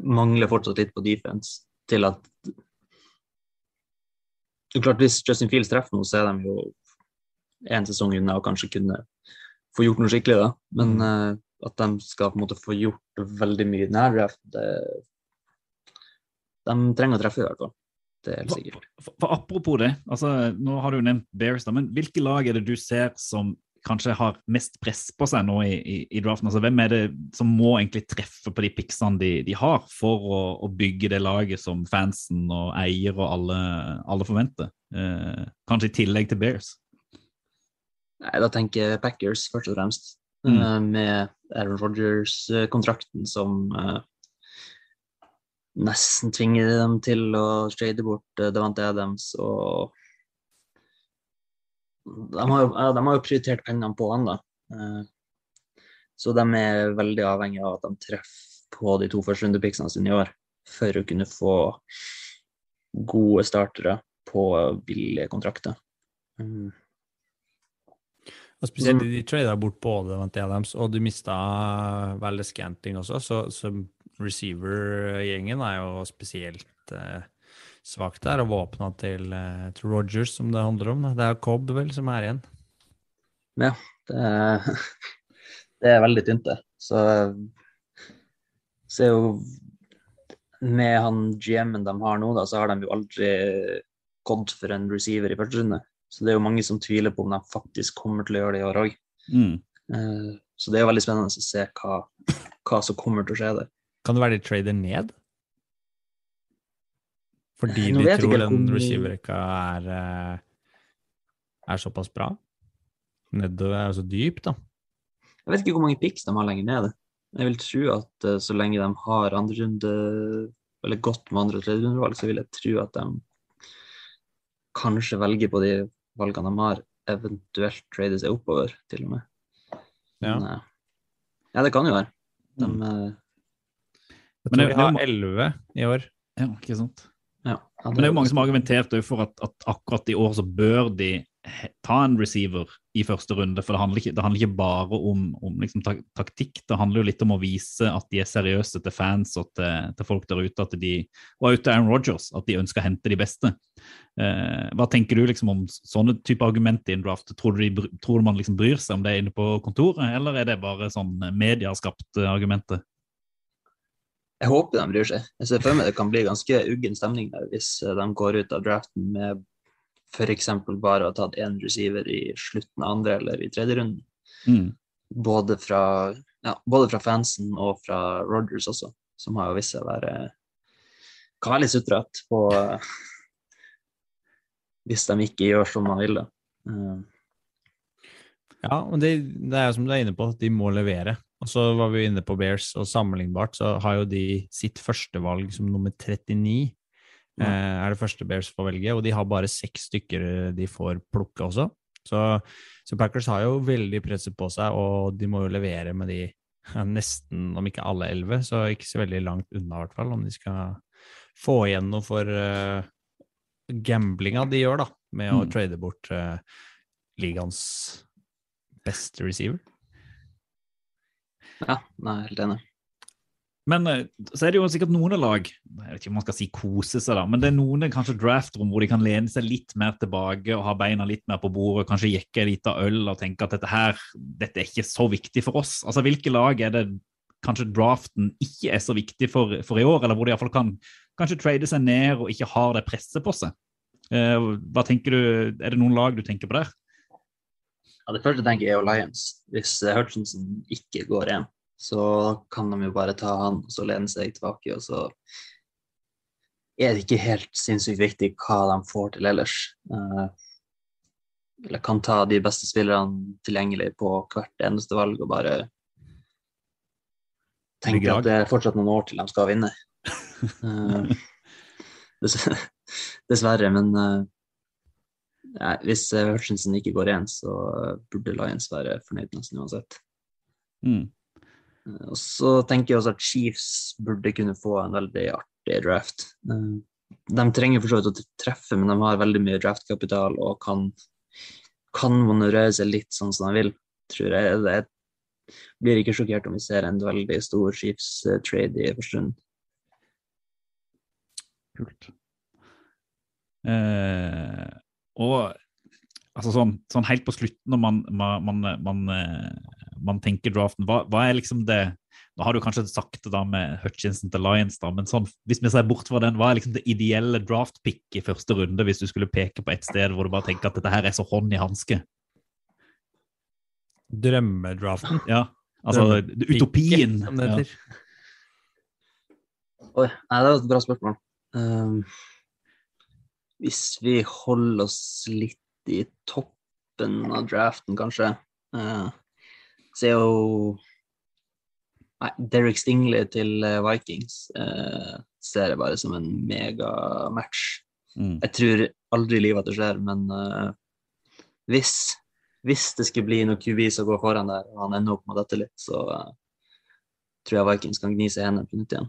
mangler fortsatt litt på defense til at Det er klart, Hvis Justin Fields treffer noe, så er de jo én sesong unna og kanskje kunne få gjort noe skikkelig, da. Men uh, at de skal på en måte få gjort veldig mye nærdraft, det De trenger å treffe, i hvert fall. Det er helt sikkert. For, for apropos det, altså, nå har du jo nevnt Bears, da, men hvilke lag er det du ser som kanskje har mest press på seg nå i, i, i draften? Altså, hvem er det som må egentlig treffe på de piksene de, de har, for å, å bygge det laget som fansen og eier og alle, alle forventer? Eh, kanskje i tillegg til Bears? Nei, da tenker jeg Packers først og fremst. Mm. Eh, med Aaron Rodgers-kontrakten som eh, nesten tvinger dem til å trade bort uh, Devante Adams og de har, de har jo prioritert pengene på han, da. Eh, så de er veldig avhengig av at de treffer på de to første rundepicksene sine i år for å kunne få gode startere på billige kontrakter. Mm. Og spesielt de trada bort både Vante Adams, og du mista vel Scanting også, så, så receiver-gjengen er jo spesielt eh, svakt der, og våpna til, eh, til Rogers, som det handler om. da. Det er Cobb vel som er igjen. Ja, det er, det er veldig tynt, det. Så så er jo Med han GM-en de har nå, da, så har de jo aldri gått for en receiver i første runde. Så det er jo mange som tviler på om de faktisk kommer til å gjøre det i år òg. Mm. Så det er jo veldig spennende å se hva, hva som kommer til å skje der. Kan det være de trader ned? Fordi de tror den om- receiverrekka er, eh, er såpass bra? Nedover er jo så dyp, da. Jeg vet ikke hvor mange picks de har lenger nede. Jeg vil tro at eh, så lenge de har andre runde, eller godt med andre og tredjerundevalg, så vil jeg tro at de kanskje velger på de valgene de har, eventuelt trade seg oppover, til og med. Ja. Men, eh, ja, det kan jo være. De, Mm. Jeg Men det- vi har elleve i år. Ja, ikke sant? ja, Men det er jo mange som har argumentert for at, at akkurat i år så bør de ta en receiver i første runde, for det handler ikke, det handler ikke bare om, om liksom tak taktikk, det handler jo litt om å vise at de er seriøse til fans og til, til folk der ute, at de, og ute til Aaron Rodgers, at de ønsker å hente de beste. Eh, hva tenker du liksom om sånne type argumenter i en draft? Tror du, de, tror du man liksom bryr seg om det inne på kontoret, eller er det bare sånn medieskapte argumenter? Jeg håper de bryr seg. Jeg ser for meg det kan bli ganske uggen stemning der hvis eh, de går ut av draften med f.eks. bare å ha tatt én receiver i slutten av andre eller i tredje runden. Mm. Både fra, ja, både fra fansen og fra Rogers også, som har jo vist seg å være Kan være litt sutrete på eh, Hvis de ikke gjør som man vil, da. Eh, Ja, og det, det er jo som du er inne på, at de må levere. Og så var vi inne på Bears, og sammenlignbart så har jo de sitt førstevalg som nummer 39. Ja. Eh, er det første Bears får velge, og de har bare seks stykker de får plukke også. Så, så Packers har jo veldig presset på seg, og de må jo levere med de nesten, om ikke alle elleve, så ikke så veldig langt unna, i hvert fall, om de skal få igjen noe for uh, gamblinga de gjør, da, med å Mm. trade bort uh, ligaens beste receiver. Ja, nei, helt enig. Men eh, så er det jo sikkert noen lag jeg vet ikke om man skal si kose seg da, men det er noen kanskje draftrom hvor de kan lene seg litt mer tilbake og ha beina litt mer på bordet, kanskje jekke en liten øl og tenke at dette her, dette er ikke så viktig for oss. Altså Hvilke lag er det kanskje draften ikke er så viktig for, for i år, eller hvor de iallfall kan kanskje trade seg ned og ikke har det presset på seg? Eh, hva tenker du, Er det noen lag du tenker på der? Ja, det første tenker jeg er jo Lions. Hvis eh, Hutchinson ikke går hjem, så kan de jo bare ta han og så lene seg tilbake, og så er det ikke helt sinnssykt viktig hva de får til ellers. Eh, eller kan ta de beste spillerne tilgjengelig på hvert eneste valg og bare tenke at det er fortsatt noen år til de skal vinne. Eh, dessverre, men eh, nei, hvis eh, Hutchinson ikke går igjen, så eh, burde Lions være fornøyd nesten uansett. Mm. Eh, Og så tenker jeg også at Chiefs burde kunne få en veldig artig draft. Eh, De trenger for så vidt å treffe, men de har veldig mye draftkapital og kan, kan manøvrere seg litt sånn som de vil, tror jeg. Jeg blir ikke sjokkert om vi ser en veldig stor Chiefs-trade i første runde. Kult. Eh, og altså sånn, sånn helt på slutten når man, man, man, man, eh, man tenker draften, hva, hva er liksom det Nå har du kanskje sagt det da med Hutchinson til Lions, da, men sånn, hvis vi ser bort fra den, hva er liksom det ideelle draft-pick i første runde, hvis du skulle peke på et sted hvor du bare tenker at dette her er så hånd i hanske? Drømmedraften. Ja, altså utopien. som det Ja. Oi, nei, det er et bra spørsmål. Um, hvis vi holder oss litt i toppen av draften, kanskje, eh, så er jo Nei, Derek Stingley til eh, Vikings eh, ser jeg bare som en megamatch. Mm. Jeg tror aldri i livet at det skjer, men eh, hvis, hvis det skulle bli noe QB som går foran der, og han ender opp med dette litt, så tror jeg Vikings kan gni seg i hendene på nytt igjen.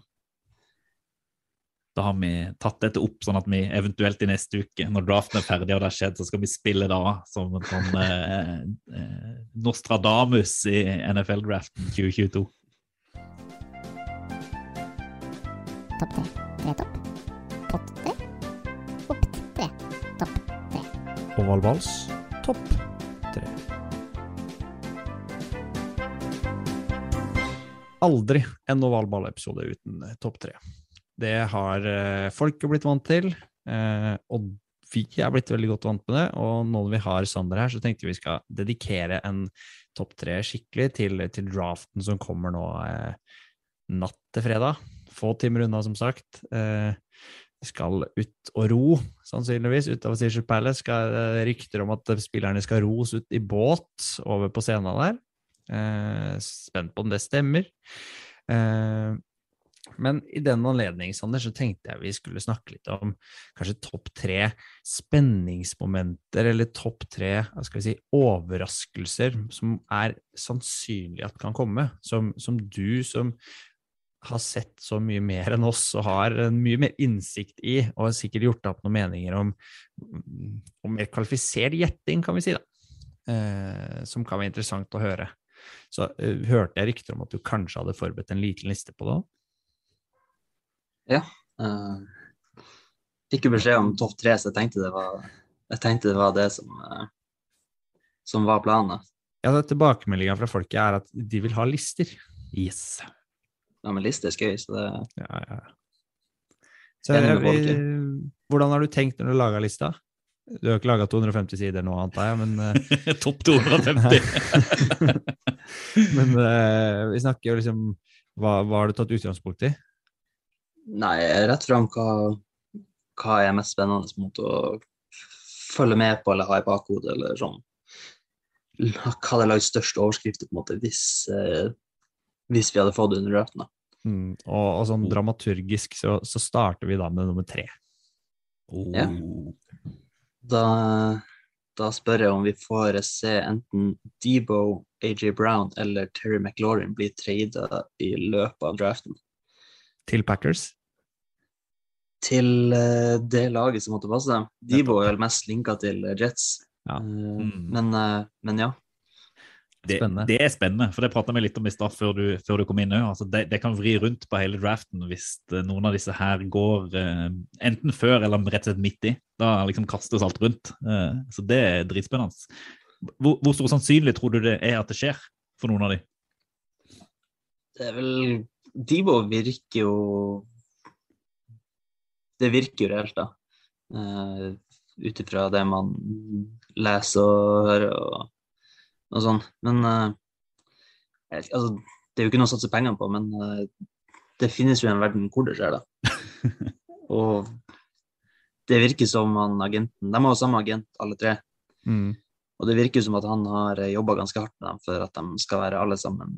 Da har vi tatt dette opp, sånn at vi eventuelt i neste uke, når draften er ferdig og det har skjedd, så skal vi spille da som en sånn eh, eh, Nostradamus i NFL-draften 2022. Topp tre. Tre topp. Pott tre. Opp tre. Topp tre. Ovalvals topp tre. Aldri en ovalballepisode uten eh, topp tre. Det har eh, folk blitt vant til, eh, og vi er blitt veldig godt vant med det. Og nå når vi har Sander her, så tenkte vi skal dedikere en topp tre skikkelig til, til draften som kommer nå eh, natt til fredag. Få timer unna, som sagt. Eh, skal ut og ro, sannsynligvis, utover Seashore Palace. Skal, eh, rykter om at spillerne skal ros ut i båt over på scenen der. Eh, spent på om det stemmer. Men i den anledning, Sander, så tenkte jeg vi skulle snakke litt om kanskje topp tre spenningsmomenter, eller topp tre si, overraskelser som er sannsynlig at kan komme. Som, som du som har sett så mye mer enn oss og har mye mer innsikt i, og har sikkert gjort opp noen meninger om, om mer kvalifisert gjetting, kan vi si, da. Eh, som kan være interessant å høre. Så eh, hørte jeg rykter om at du kanskje hadde forberedt en liten liste på det òg? Eh, fikk jo beskjed om topp tre, så jeg tenkte det var, jeg tenkte det, var det som, uh, som var planen. Ja, Tilbakemeldinga fra folket er at de vil ha lister. Yes. Ja, men lister er skøy, så det Ja, ja. Så jeg, vi- hvordan har du tenkt når du laga lista? Du har ikke laga 250 sider nå, antar jeg, men eh, Topp 250. Men uh, vi snakker jo liksom hva, hva har du tatt utgangspunkt i? Nei, rett fram hva, hva er mest spennende mot å følge med på eller ha i bakhodet, eller sånn. Hva hadde lagd størst overskrifter på en måte hvis, eh, hvis vi hadde fått det under draften. Mm, og, og sånn dramaturgisk så, så starter vi da med nummer tre. Oh. Ja. Da da spør jeg om vi får se enten Debo, AJ Brown eller Terry McLaurin bli traida i løpet av draften Til Packers. til eh, det laget som måtte passe dem. De var vel mest linka til eh, Jets, Ja. Eh, Mm. men, men ja. Det, Spennende. det er spennende, for det prata vi litt om i stad før, du- før du kom inn òg. Altså det, det kan vri rundt på hele draften hvis noen av disse her går eh, enten før eller rett og slett midt i. Da liksom kastes alt rundt. Eh, så det er dritspennende. Hvor, hvor stor sannsynlig tror du det er at det skjer for noen av de? Det er vel Debo virker jo Det virker jo reelt, da. Uh, Ut ifra det man leser og hører og, og sånn. Men ikke, altså, det er jo ikke noe å satse pengene på, men uh, det finnes jo en verden hvor det skjer, da. og det virker som han agenten De har jo samme agent, alle tre. Mm. Og det virker som at han har jobba ganske hardt med dem for at de skal være alle sammen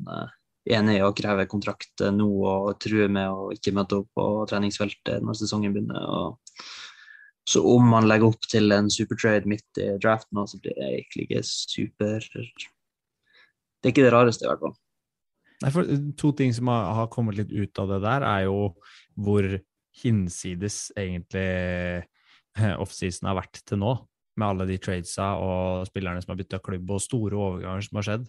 eh, er å kreve kontrakt eh, nå og true med å ikke møte opp på treningsfeltet når sesongen begynner. Og så om man legger opp til en supertrade midt i draften, så blir det egentlig ikke super Det er ikke det rareste, i hvert fall. Nei, for eh, To ting som har, har kommet litt ut av det der, er jo hvor hinsides egentlig eh, offseason har vært til nå. Med alle de tradesa og spillerne som har bytta klubb, og store overganger som har skjedd.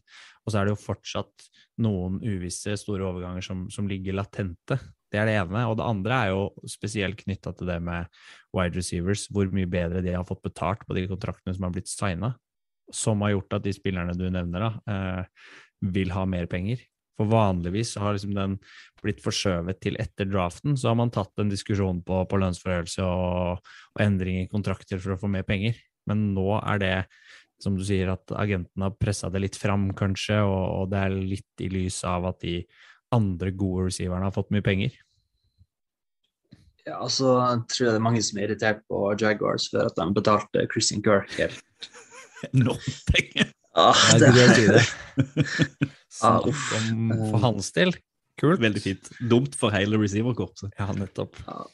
Og så er det jo fortsatt noen uvisse store overganger som, som ligger latente. Det er det ene. Og det andre er jo spesielt knytta til det med wide receivers, hvor mye bedre de har fått betalt på de kontraktene som har blitt signa. Som har gjort at de spillerne du nevner, da, eh, vil ha mer penger. For vanligvis har liksom den blitt forskjøvet til etter draften, så har man tatt en diskusjon på, på lønnsforhøyelse og, og endring i kontrakter for å få mer penger. Men nå er det, som du sier, at agenten har pressa det litt fram, kanskje, og, og det er litt i lys av at de andre gode receiverne har fått mye penger. Ja, altså, jeg tror det er mange som er irritert på Jaguars for at de betalte Christian Kirk helt. Nok penger! Ah, det er si det. Snakk om for hans del. Kult. Veldig fint. Dumt for hele receiverkorpset. Ja, nettopp. Eh,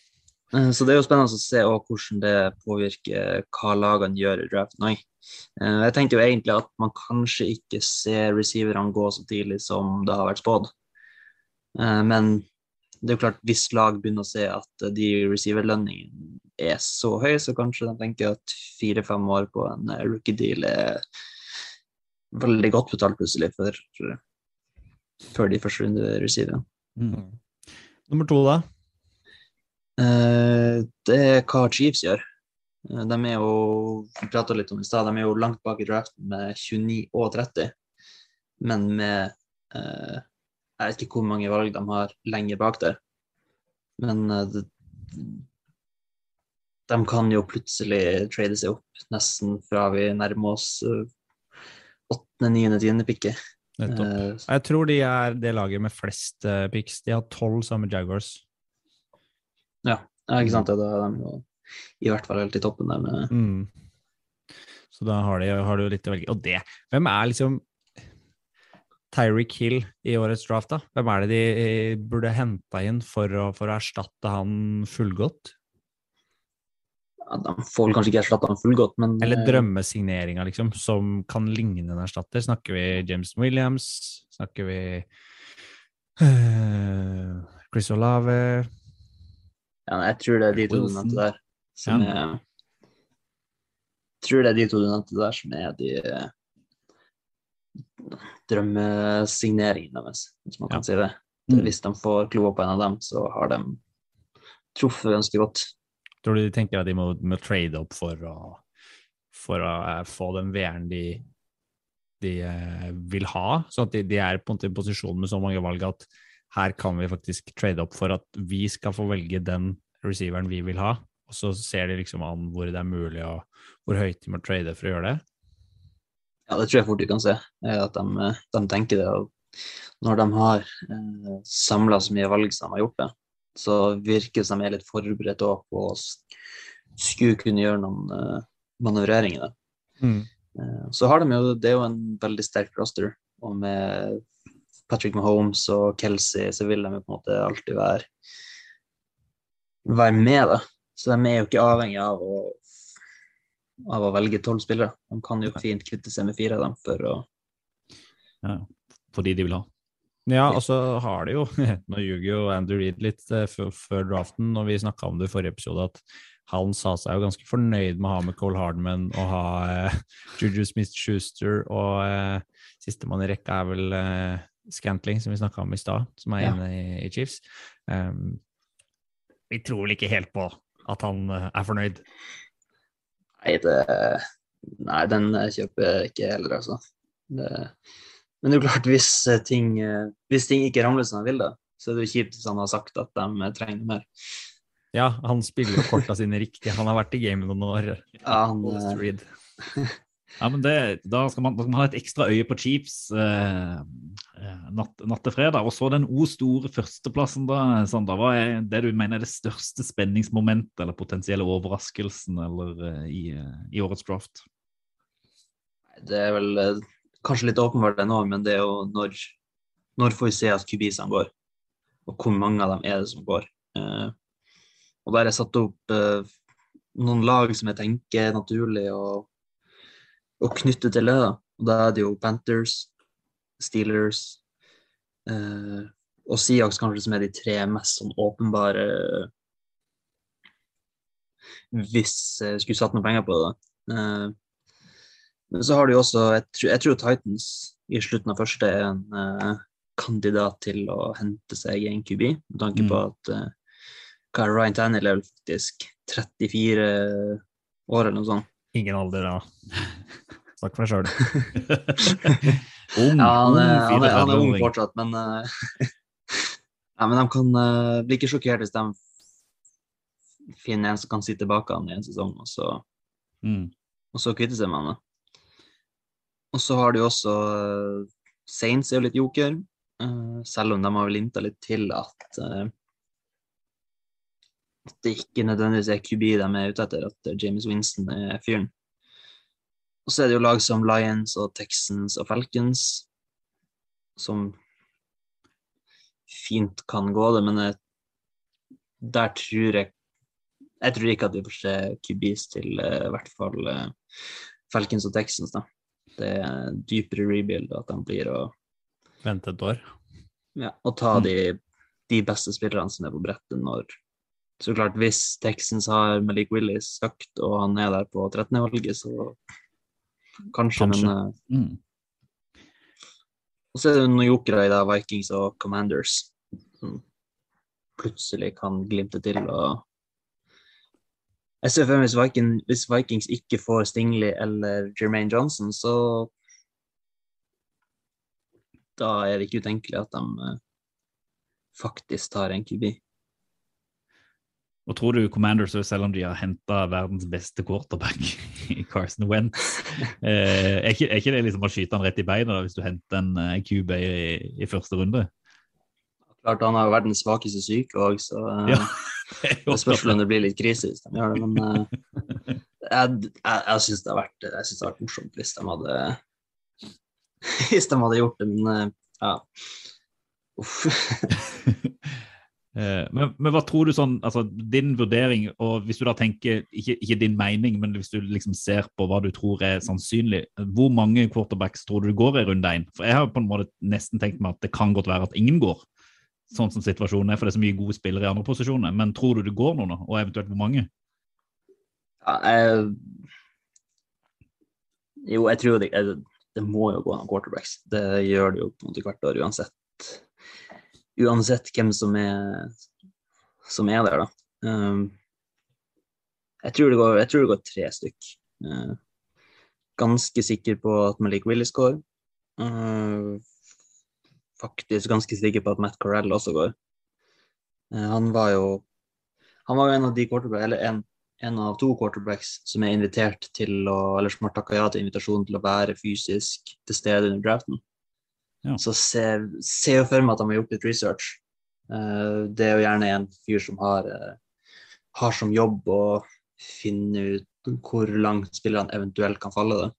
Så det er jo spennende å se hvordan det påvirker hva lagene gjør i draften òg. Jeg tenkte jo egentlig at man kanskje ikke ser receiverne gå så tidlig som det har vært spådd. Eh, Men det er jo klart, hvis lag begynner å se at de receiverlønningene er så høye, så kanskje de tenker at fire-fem år på en eh, rookie-deal er veldig godt betalt plutselig for, før de første runde receiverne. Mm. Nummer to, da? Eh, det er hva Chiefs gjør. Eh, De er jo vi pratet litt om i stad, de er jo langt bak i draften med 29 og 30, men med eh, Jeg vet ikke hvor mange valg de har lenger bak der, men det, de kan jo plutselig trade seg opp nesten fra vi nærmer oss åttende, niende, tiende picket. Nettopp. Jeg tror de er det laget med flest picks. De har tolv sammen med Jaguars. Ja, ikke sant? Da er de jo i hvert fall helt i toppen der med Mm. Så da har de, har du litt å velge. Og det Hvem er liksom Tyreek Hill i årets draft, da? Hvem er det de eh, burde henta inn for å, for å erstatte han fullgodt? ja, De får vel kanskje ikke erstatta han fullgodt, men Eller eh, drømmesigneringa, liksom, som kan ligne en erstatter? Snakker vi James Williams? Snakker vi uh, Chris Olave? Ja, jeg tror det er de to du nevnte der som er tror det er de to du nevnte der som er de eh, drømmesigneringene deres, hvis man kan si det. Mm. Hvis de får kloa på en av dem, så har de truffet ganske godt. Tror du de tenker at de må, må trade opp for å, for å eh, få den VR-en de, de eh, vil ha? Sånn at de, de er på en posisjon med så mange valg at her kan vi faktisk trade opp for at vi skal få velge den receiveren vi vil ha. Og så ser de liksom an hvor det er mulig, og hvor høyt de må trade for å gjøre det. Ja, det tror jeg fort du kan se, er at de, eh, de tenker det. Og når de har eh, samla så mye valg som de har gjort det, så virker det som de er litt forberedt på å skulle kunne gjøre noen eh, manøvreringer. da. Eh, Så har de jo, det er jo en veldig sterk roster, og med Patrick Mahomes og Kelsey så vil de jo på en måte alltid være, være med, da. Så de er jo ikke avhengig av å av å velge tolv spillere. De kan jo fint kvitte seg med fire av dem for å Ja, fordi de vil ha. Ja, og så har de jo Nå ljuger jo Andrew Reed litt eh, før, før draften, når vi snakka om det i forrige episode, at han sa seg jo ganske fornøyd med å ha med Cole Hardman og ha eh, Juju Smith-Schuster, og eh, sistemann i rekka er vel eh, Scantling, som vi snakka om i stad, som er Ja. inne i, i Chiefs. Um, vi tror vel ikke helt på at han eh, er fornøyd. Nei, det, nei den kjøper jeg ikke heller, altså. Det, men det er jo klart, hvis eh, ting, eh, hvis ting ikke ramler som han vil, da, så er det jo kjipt hvis han har sagt at de trenger mer. Ja, han spiller jo korta sine riktig. Han har vært i gamet noen år. Ja, han. Ja, men det, da, skal man, da skal man ha et ekstra øye på Chiefs eh, eh, natt, til fredag. Og så den O store førsteplassen, da, Sander. Hva er det du mener er det største spenningsmomentet eller potensielle overraskelsen eller, eh, i, eh, i årets draft? det er vel kanskje litt åpenbart det nå, men det er jo når, når får vi se at kubisene går? Og hvor mange av dem er det som går? Eh, og der er satt opp eh, noen lag som jeg tenker er naturlig å, å knytte til det. Da. Og da er det jo Panthers, Steelers eh, og Seahawks kanskje som er de tre mest sånn åpenbare hvis jeg skulle satt noen penger på det. Eh, men så har du jo også, jeg tror, jeg tror Titans i slutten av første er en eh, kandidat til å hente seg en QB, med tanke på at eh, er Ryan Tannehill er vel faktisk 34 år eller noe sånt. Ingen alder, da. Snakk for deg sjøl. Ung, Ja, han, er, han, er, han er ung fortsatt, men eh, ja, men de kan uh, bli ikke sjokkert hvis de finner en som kan sitte bak han i en sesong, og så, Mm. og så kvitte seg med han. da. Og så har du også uh, Saints er jo litt joker, uh, selv om de har vel linta litt til at eh, at det ikke nødvendigvis er QB de er ute etter, at eh, James Winston er fyren. Og så er det jo lag som Lions og Texans og Falcons som fint kan gå det, men jeg, der tror jeg Jeg tror ikke at vi får se QBs til eh, i hvert fall eh, Falcons og Texans, da. Det er dypere rebuild at de blir å, Vente et år. ja, og ta de, de beste spillerne som er på brettet når Så klart, hvis Texans har Malik Willis sagt, og han er der på 13. valget, så kanskje, Kanskje. men eh, Mm. Og så er det noen jokere i da, Vikings og Commanders som plutselig kan glimte til. og Jeg ser for meg hvis, Vikings ikke får Stingley eller Jermaine Johnson, så da er det ikke utenkelig at de eh, faktisk tar en QB. Og tror du Commanders, selv om de har henta verdens beste quarterback i Carson Wentz, eh, er, ikke, er ikke det liksom å skyte han rett i beina hvis du henter en eh, QB i, i første runde? Klart Han har jo verdens svakeste syke òg, så eh, Ja. det spørs vel om det blir litt krise hvis de gjør det. Men eh, jeg, jeg, jeg syns det vært det har vært morsomt hvis de hadde hvis de hadde gjort det, men eh, ja. Uff. Eh, men, men hva tror du sånn, altså din vurdering, og hvis du da tenker, ikke, ikke din mening, men hvis du liksom ser på hva du tror er sannsynlig, hvor mange quarterbacks tror du går i runde én? For jeg har på en måte nesten tenkt meg at det kan godt være at ingen går, sånn som situasjonen er, for det er så mye gode spillere i andre posisjoner. Men tror du det går noen, og eventuelt hvor mange? Ja, jo, jeg tror det, det må jo gå noen quarterbacks. Det gjør det jo på en måte hvert år uansett. Uansett hvem som er, som er der, da. Um, jeg, tror går, jeg tror det går tre stykk. Uh, ganske sikker på at Malik Willis går. Uh, faktisk ganske sikker på at Matt Corell også går. Uh, han var jo han var en av de quarterback, eller en, en av to quarterbacks som er invitert til å, eller som har takka ja til invitasjonen til å være fysisk til stede under draften. Ja. Så ser ser jo for meg at de har gjort litt research. Eh, det er jo gjerne en fyr som har, eh, har som jobb å finne ut hvor langt spillerne eventuelt kan falle. Det.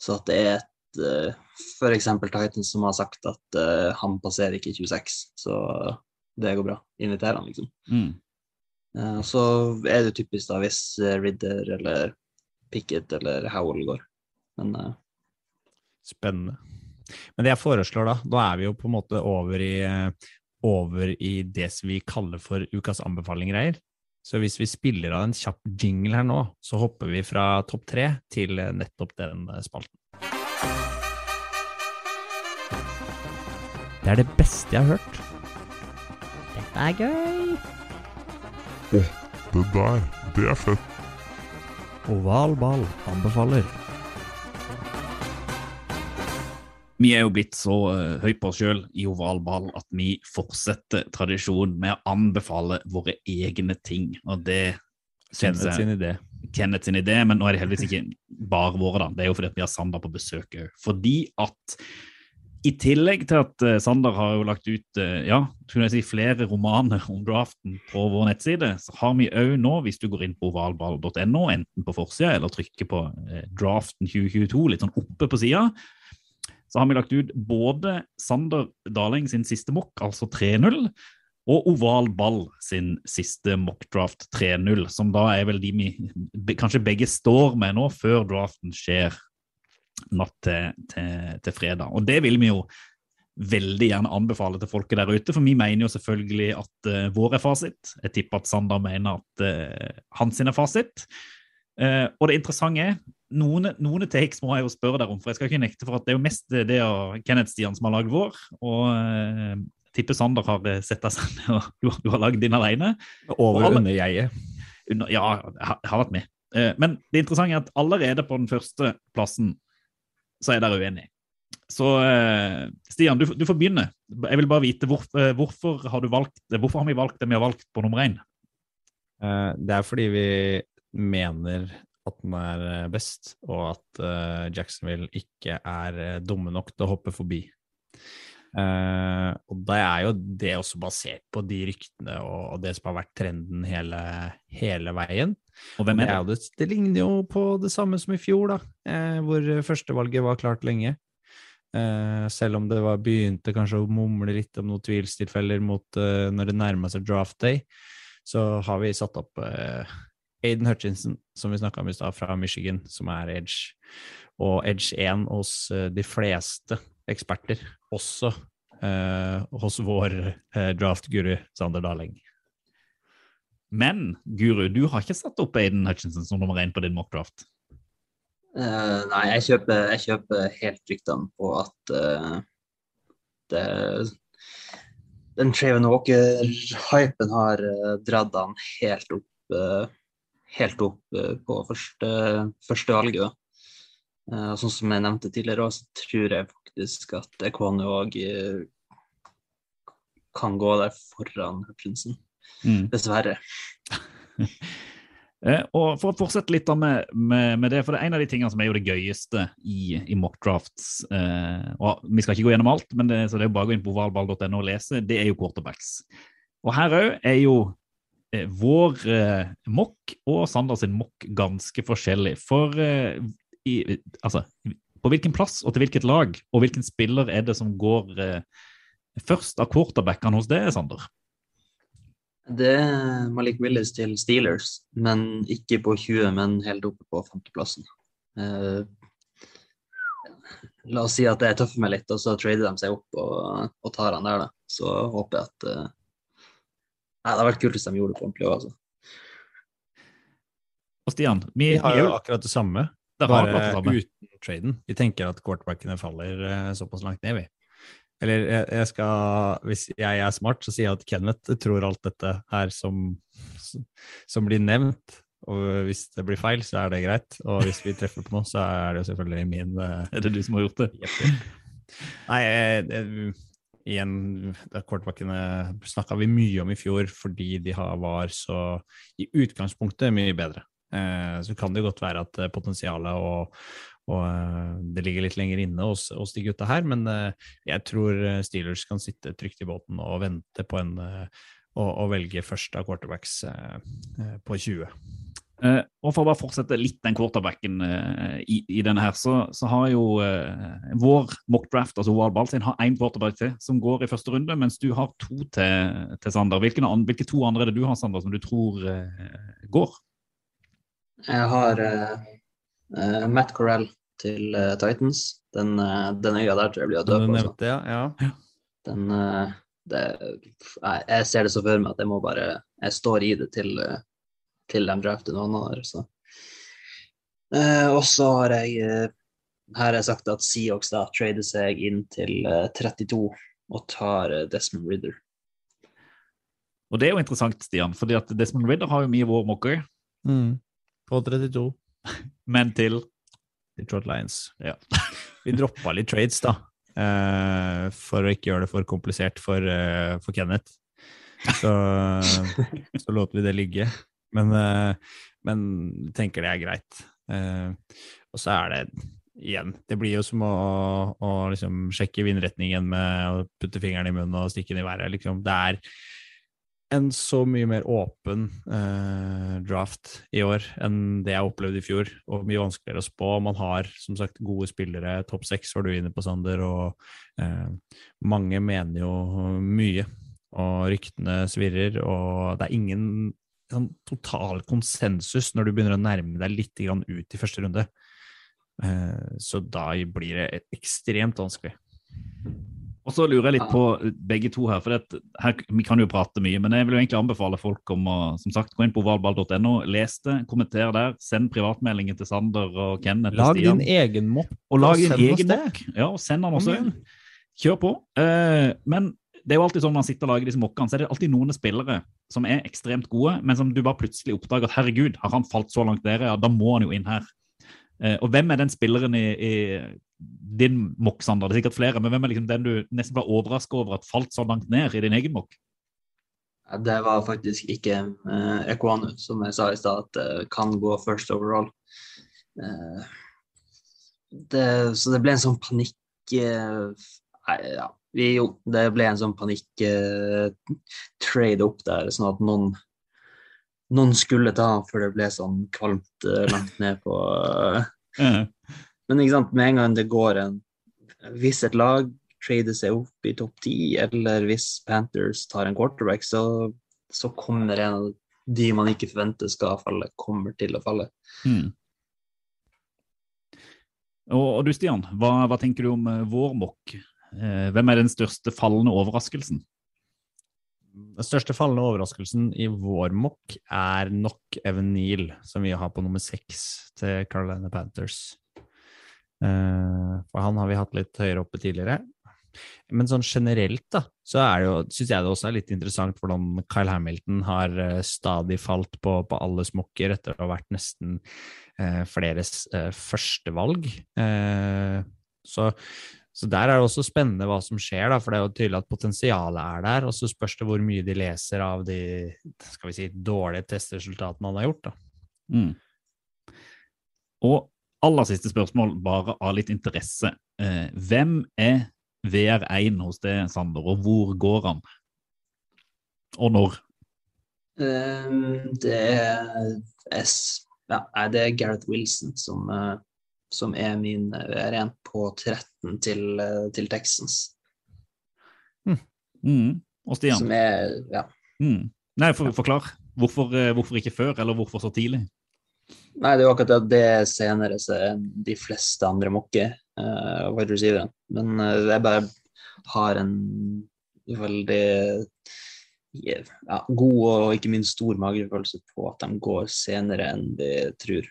Så at det er et uh, f.eks. Titans som har sagt at eh, han passerer ikke 26, så det går bra. Inviter han, liksom. Mm. Eh, Så er det typisk da hvis eh, Ridder eller Pickett eller Howell går. Men eh, Spennende. Men det jeg foreslår da, da er vi jo på en måte over i, eh, over i det som vi kaller for ukas anbefalinger. Så hvis vi spiller av en kjapp jingle her nå, så hopper vi fra topp tre til nettopp den spalten. Det er det beste jeg har hørt. Dette er gøy. Det der, det er fett. Oval ball anbefaler. Vi er jo blitt så uh, høy på oss sjøl i Ovalball at vi fortsetter tradisjonen med å anbefale våre egne ting. Og det Kenneth sin idé. Kenneth sin idé, men nå er det heldigvis ikke bare våre, da. Det er jo fordi vi har Sander på besøk òg. Fordi at i tillegg til at uh, Sander har jo lagt ut uh, ja, skulle jeg si flere romaner om draften på vår nettside, så har vi òg nå, hvis du går inn på ovalball.no, enten på forsida eller trykker på draften 2022 litt sånn oppe på sida, så har vi lagt ut både Sander Daling sin siste mock, altså 3-0, og Oval Ball sin siste mockdraft 3-0, som da er vel de vi kanskje begge står med nå, før draften skjer natt til, til, til fredag. Og det vil vi jo veldig gjerne anbefale til folket der ute, for vi mener jo selvfølgelig at uh, vår er fasit. Jeg tipper at Sander mener at uh, hans er fasit. Uh, og det interessante er, noen, noen takes må jeg jo spørre deg om, for jeg skal ikke nekte for at det er jo mest det av Kenneth Stian som har lagd vår. Og eh, tipper Sander har eh, sett deg sammen, og du, har- du har lagd din alene. Over alle- under jeget. Under, ja, jeg har, jeg har vært med. Eh, men det interessante er at allerede på den første plassen så er dere uenige. Så eh, Stian, du, du får begynne. Jeg vil bare vite hvor, eh, hvorfor, har du valgt, hvorfor har vi valgt det vi har valgt på nummer én? Eh, Det er fordi vi mener at den er eh, best, og at eh, Jacksonville ikke er eh, dumme nok til å hoppe forbi. Uh, og da er jo det også basert på de ryktene og, og det som har vært trenden hele, hele veien. Og hvem er det? det, det ligner jo på det samme som i fjor, da, uh, hvor førstevalget var klart lenge. Uh, selv om det var, begynte kanskje å mumle litt om noen tvilstilfeller mot, når det nærma seg draft day, så har vi satt opp Aiden Hutchinson, som vi snakka om i stad, fra Michigan, som er edge. Og edge 1 hos eh, de fleste eksperter, også eh, hos vår eh, draft-guru Sander Daling. Men Guru, du har ikke satt opp Aiden Hutchinson som nummer én på din mockdraft. Uh, nei, jeg kjøper, jeg kjøper helt ryktene på at uh, det Den Traven Walker-hypen har uh, dratt han helt opp, helt opp eh, på første, første valget. Eh, og sånn som jeg nevnte tidligere, så tror jeg faktisk at Ekwane òg kan gå der foran Hutchinson. Dessverre. Eh, og For å fortsette litt med, med, med det, for det er en av de tingene som er jo det gøyeste i, i mockdrafts eh, og Vi skal ikke gå gjennom alt, men det, så det er jo bare å gå inn på ovalball.no og lese. Det er jo quarterbacks. Og her òg er jo eh, vår eh, mock og Sander sin mokk ganske forskjellig. For eh, i, altså, på hvilken plass og til hvilket lag og hvilken spiller er det som går eh, først av quarterbackene hos deg, Sander? Det er Malik Willis til Steelers, men ikke på 20, men helt oppe på femteplassen. Eh, la oss si at jeg tøffer meg litt, og så trader de seg opp og, og tar han der, da. Så håper jeg at eh, Nei, det hadde vært kult hvis de gjorde det på ordentlig òg, altså. Og Stian, vi, Vi har jo akkurat det samme, det har bare det samme. uten traden. Vi tenker at quarterbackene faller eh, såpass langt ned, vi. Eller jeg, jeg skal, hvis jeg er smart, så sier jeg at Kenneth tror alt dette her som, som blir nevnt. Og hvis det blir feil, så er det greit. Og hvis vi treffer på noe, så er det selvfølgelig min eh, Er det du som har gjort det? Nei, jeg, det- igjen, quarterbackene snakka vi mye om i fjor fordi de var så i utgangspunktet mye bedre. Eh, så kan det godt være at eh, potensialet og, og eh, det ligger litt lenger inne hos, hos de gutta her, men jeg tror Steelers kan sitte trygt i båten og vente på en og, og velge først av quarterbacks på 20. Eh, og for å bare fortsette litt den quarterbacken uh, i, i denne her, så, så har jo uh, vår mockdraft, altså Oval Ball sin, har én quarterback til som går i første runde, mens du har to til, til Sander. Hvilke, hvilke to andre er det du har, Sander, som du tror går? Jeg har Matt Corell til Titans. Den, den øya der tror jeg blir å dø på. altså. nevnte, ja. ja. Den, det, jeg, jeg ser det så for meg at jeg må bare Jeg står i det til, til de drafter noen andre. Så. Eh, og så har jeg eh, her har jeg sagt at Seahawks da trader seg inn til eh, 32 og tar eh, Desmond Ridder. Og det er jo interessant, Stian, fordi at Desmond Ridder har jo mye vår mocker. Mm. På 32. men til Detroit Lions. Ja. Vi droppa litt trades, da. Uh, for å ikke gjøre det for komplisert for, uh, for Kenneth. Så, så lot vi det ligge. Men, eh, men tenker det er greit. Eh, og så er det igjen Det blir jo som å, å liksom sjekke vindretningen med å putte fingeren i munnen og stikke den i været. Liksom. Det er en så mye mer åpen eh, draft i år enn det jeg opplevde i fjor, og mye vanskeligere å spå. Man har som sagt gode spillere, topp seks var du inne på, Sander, og eh, mange mener jo mye. Og ryktene svirrer, og det er ingen sånn, total konsensus når du begynner å nærme deg litt grann ut i første runde. Eh, så da blir det ekstremt vanskelig. Og så lurer jeg litt på begge to her, for det, her, vi kan jo prate mye, men jeg vil jo egentlig anbefale folk om å som sagt, gå inn på ovalball.no, les det, kommenter der, send privatmeldinger til Sander og Kenneth. og Lag din egen mopp. Og lag din send oss egen det. Ja, og send den også. inn. Kjør på. Eh, men det er jo alltid sånn når man sitter og lager disse mokkene, så er det alltid noen spillere som er ekstremt gode, men som du bare plutselig oppdager at herregud, har han falt så langt der, ja, da må han jo inn her. Eh, og hvem er den spilleren i, i din mokk, Sander? Det er sikkert flere, men hvem er liksom den du nesten ble overraska over at falt så langt ned i din egen mokk? Det var faktisk ikke eh, Ekwanu, som jeg sa i stad, at det kan gå first overall. Eh, det, så det ble en sånn panikk eh, Nei, ja. Vi, jo, det ble en sånn panikk-trade opp der, sånn at noen noen skulle ta han før det ble sånn kvalmt uh, langt ned på uh. Eh, Men ikke sant, med en gang det går en Hvis et lag trader seg opp i topp ti, eller hvis Panthers tar en quarterback, så, så kommer en av de man ikke forventer skal falle, kommer til å falle. Mm. Og, og du, Stian, hva, hva tenker du om eh, vår mokk? Eh, hvem er den største fallende overraskelsen? Den største fallende overraskelsen i vår mokk er nok Evan Neal, som vi har på nummer seks til Carolina Panthers. Eh, for han har vi hatt litt høyere oppe tidligere. Men sånn generelt, da, så er syns jeg det også er litt interessant hvordan Kyle Hamilton har eh, stadig falt på, på alle smokker etter å ha vært nesten eh, fleres eh, førstevalg. Eh, så så der er det også spennende hva som skjer, da, for det er jo tydelig at potensialet er der. Og så spørs det hvor mye de leser av de skal vi si, dårlige testresultatene han har gjort. da. Mm. Og aller siste spørsmål, bare av litt interesse. Eh, hvem er VR1 hos deg, Sander, og hvor går han? Og når? Um, det er S, ja, det er Gareth Wilson som, eh, som er min VR1 på 13 til, eh, til Texans. Mm. Og Stian? Som er ja. Mm. Nei, for, forklar. Hvorfor, eh, hvorfor ikke før, eller hvorfor så tidlig? Nei, det er jo akkurat det, det er senere er de fleste andre mokker uh, wide receiveren. Men uh, jeg bare har en veldig ja, god og ikke minst stor magefølelse på at de går senere enn de tror,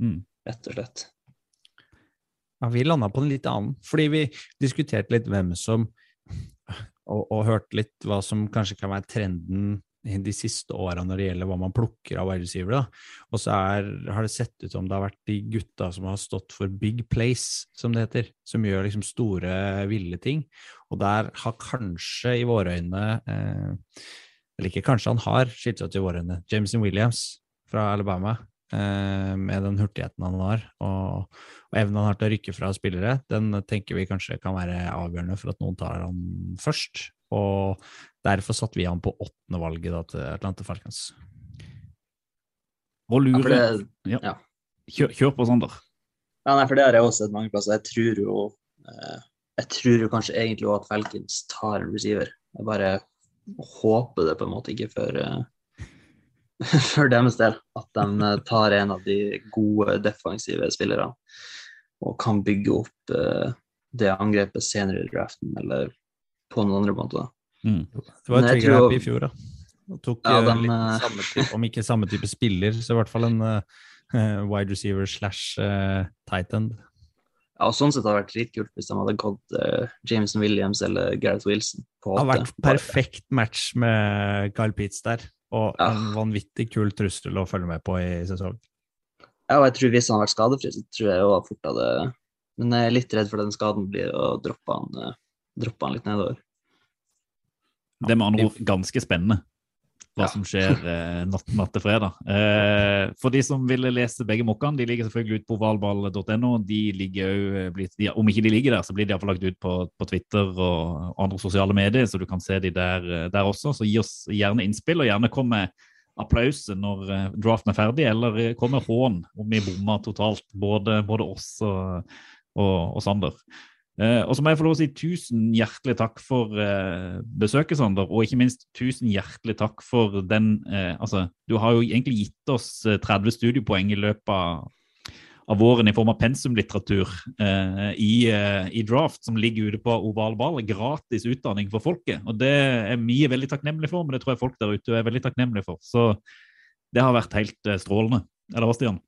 Mm. rett og slett. Ja, vi landa på en litt annen, fordi vi diskuterte litt hvem som og, og hørte litt hva som kanskje kan være trenden de siste åra når det gjelder hva man plukker av da. Og så er, har det sett ut som det har vært de gutta som har stått for big place, som det heter. Som gjør liksom store, ville ting. Og der har kanskje i våre øyne eh, Eller ikke kanskje, han har skilt seg ut i våre øyne. Jameson Williams fra Alabama. Eh, med den hurtigheten han har, og, og evnen han har til å rykke fra spillere, den tenker vi kanskje kan være avgjørende for at noen tar han først. Og derfor satte vi han på åttende valget da, til Atlanta Falcons. Og Ja, det, ja. ja. Kjør, kjør på, Sander. Ja, nei, for det har jeg også sett mange plasser. Jeg tror jo eh, Jeg tror jo kanskje egentlig at Falcons tar en receiver. Jeg bare håper det på en måte ikke for, eh, for deres del. At de eh, tar en av de gode defensive spillerne og kan bygge opp uh, det angrepet senere i draften, eller på noen andre måter. Mm. Det var et trigger tror- happy i fjor, da. Og tok Ja, eh, de, litt samme type, om ikke samme type spiller, så i hvert fall en uh, wide receiver slash uh, tight end. Ja, og sånn sett hadde det vært dritkult hvis de hadde gått uh, Jameson Williams eller Gareth Wilson på Det hadde vært perfekt match med Kyle Pitts der, og Ja. en vanvittig kul trussel å følge med på i sesong. Ja, og jeg tror hvis han hadde vært skadefri, så tror jeg jo fort hadde Men jeg er litt redd for den skaden blir å droppe han, eh, droppe han litt nedover. Det er med andre ord ganske spennende hva som skjer eh, natt, natt til fredag. Eh, for de som ville lese begge mokkene, de ligger selvfølgelig ut på ovalball.no. De ligger jo, de, Om ikke de ligger der, så blir de iallfall lagt ut på, på Twitter og andre sosiale medier, så du kan se de der, eh, der også. Så gi oss gjerne innspill, og gjerne kom med applaus når eh, draften er ferdig, eller eh, kom med hån om vi bomma totalt, både, både oss og, og, og Sander. Eh, og så må jeg få lov å si tusen hjertelig takk for eh, besøket, Sander. Og ikke minst tusen hjertelig takk for den eh, Altså, du har jo egentlig gitt oss eh, 30 studiepoeng i løpet av, av våren i form av pensumlitteratur eh, i, eh, i draft, som ligger ute på oval ball. Gratis utdanning for folket. Og det er vi veldig takknemlige for, men det tror jeg folk der ute er veldig takknemlige for. Så det har vært helt eh, strålende. Eller hva, Stian?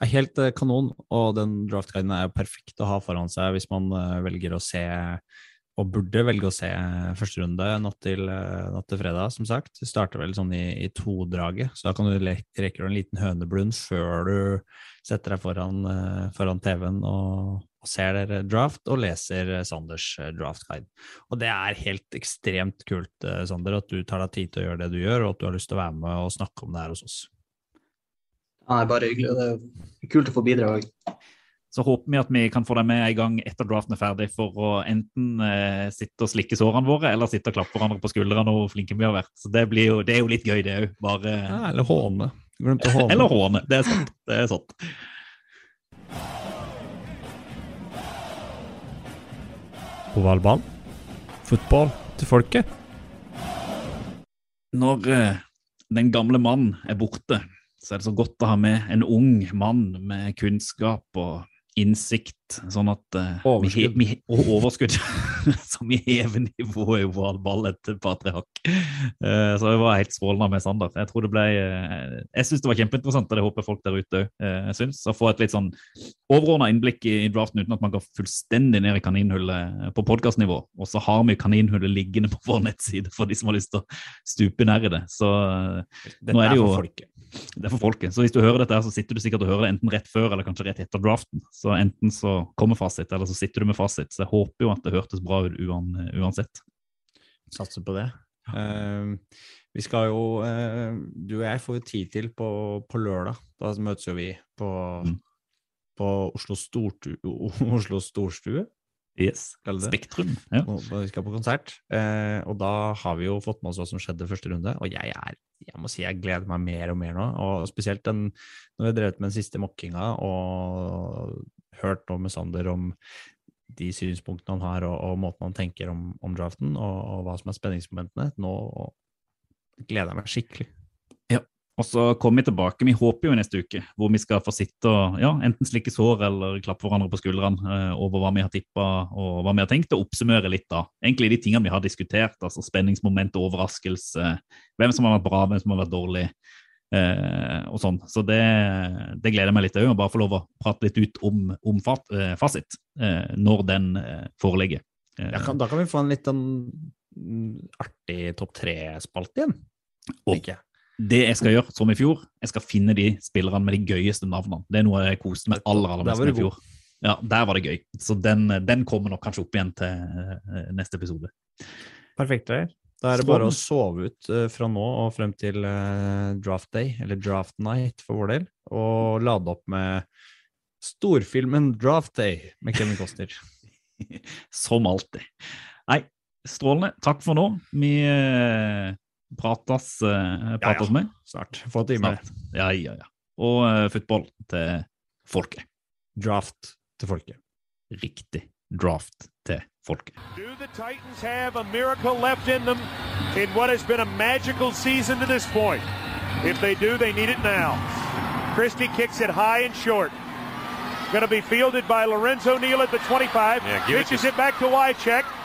Er helt eh, kanon, og den draftguiden er perfekt å ha foran seg hvis man eh, velger å se, og burde velge å se første runde natt til, eh, natt til fredag, som sagt. Det starter vel sånn i, i todraget, så da kan du rekke en liten høneblund før du setter deg foran, eh, foran TV-en og, og ser dere draft og leser eh, Sanders eh, draftguide. Og det er helt ekstremt kult, eh, Sander, at du tar deg tid til å gjøre det du gjør, og at du har lyst til å være med og snakke om det her hos oss. Er bare hyggelig, det er kult å få bidra òg. Så håper vi at vi kan få deg med i gang etter draften er ferdig, for å enten eh, sitte og slikke sårene våre, eller sitte og klappe hverandre på skuldrene og hvor flinke vi har vært. Så det, blir jo, det er jo litt gøy, det òg. Bare Ja, eller håne. Glemte å håne. Eller håne. Det er sant. Det er sant. Ovalball. Fotball til folket. Når eh, den gamle mannen er borte, så er det så godt å ha med en ung mann med kunnskap og innsikt, sånn at uh, Overskudd. Vi, vi, overskudd. så vi hever nivået i ovalball et par-tre hakk. Eh, så det var helt strålende med Sander. Jeg tror det ble uh, Jeg syns det var kjempeinteressant, og det håper folk der ute òg syns. Å få et litt sånn overordna innblikk i, i draften uten at man går fullstendig ned i kaninhullet på podkastnivå. Og så har vi kaninhullet liggende på vår nettside for de som har lyst til å stupe nær i det. Så eh, Nå er det jo-. Det er for folket. Så hvis du hører dette, så sitter du sikkert og hører det enten rett før eller kanskje rett etter draften. Så enten så kommer fasit, eller så sitter du med fasit. Så jeg håper jo at det hørtes bra ut uansett. Satser på det. Uh, vi skal jo uh, Du og jeg får jo tid til på, på lørdag. Da møtes jo vi på, Mm. på Oslo, Stortu, Oslo Storstue. Yes. Spektrum. Ja. Vi skal på konsert. Eh, og da har vi jo fått med oss hva som skjedde første runde. Og jeg er, jeg må si jeg gleder meg mer og mer nå. Og spesielt den, når vi har drevet med den siste mokkinga og hørt nå med Sander om de synspunktene han har, og, og måten han tenker om, om draften, og, og hva som er spenningsmomentene. Nå gleder jeg meg skikkelig. Og så kommer vi tilbake, vi håper jo neste uke, hvor vi skal få sitte og ja, enten slikke sår eller klappe hverandre på skuldrene eh, over hva vi har tippa og hva vi har tenkt, og oppsummere litt da. Egentlig de tingene vi har diskutert, altså spenningsmoment, og overraskelse, hvem som har vært bra, hvem som har vært dårlig, eh, og sånn. Så det, det gleder jeg meg litt òg, å bare få lov å prate litt ut om, om fat, eh, fasit eh, når den eh, foreligger. Eh, Da kan, da kan vi få en litt sånn mm, artig topp tre-spalte igjen, Og- tenker jeg. Det jeg skal gjøre, som i fjor, jeg skal finne de spillerne med de gøyeste navnene. Det er noe jeg koste meg aller, aller mest med i fjor. Ja, Der var det gøy. Så den, den kommer nok kanskje opp igjen til eh, neste episode. Perfekt. Der. Da er det bare å sove ut eh, fra nå og frem til eh, draft day, eller draft night for vår del, og lade opp med storfilmen Draft Day med Kevin Costner. Som alltid. Nei, strålende. Takk for nå. Vi eh, prates, ja, ja. med. Snart. Få timer. Ja, ja, ja. Og eh, fotball til folket. Draft til folket. Riktig draft til folket. Do the Titans have a miracle left in them in what has been a magical season to this point? If they do, they need it now. Christie kicks it high and short. Going to be fielded by Lorenzo Neal at the 25. Yeah, it Pitches it, back to Wycheck.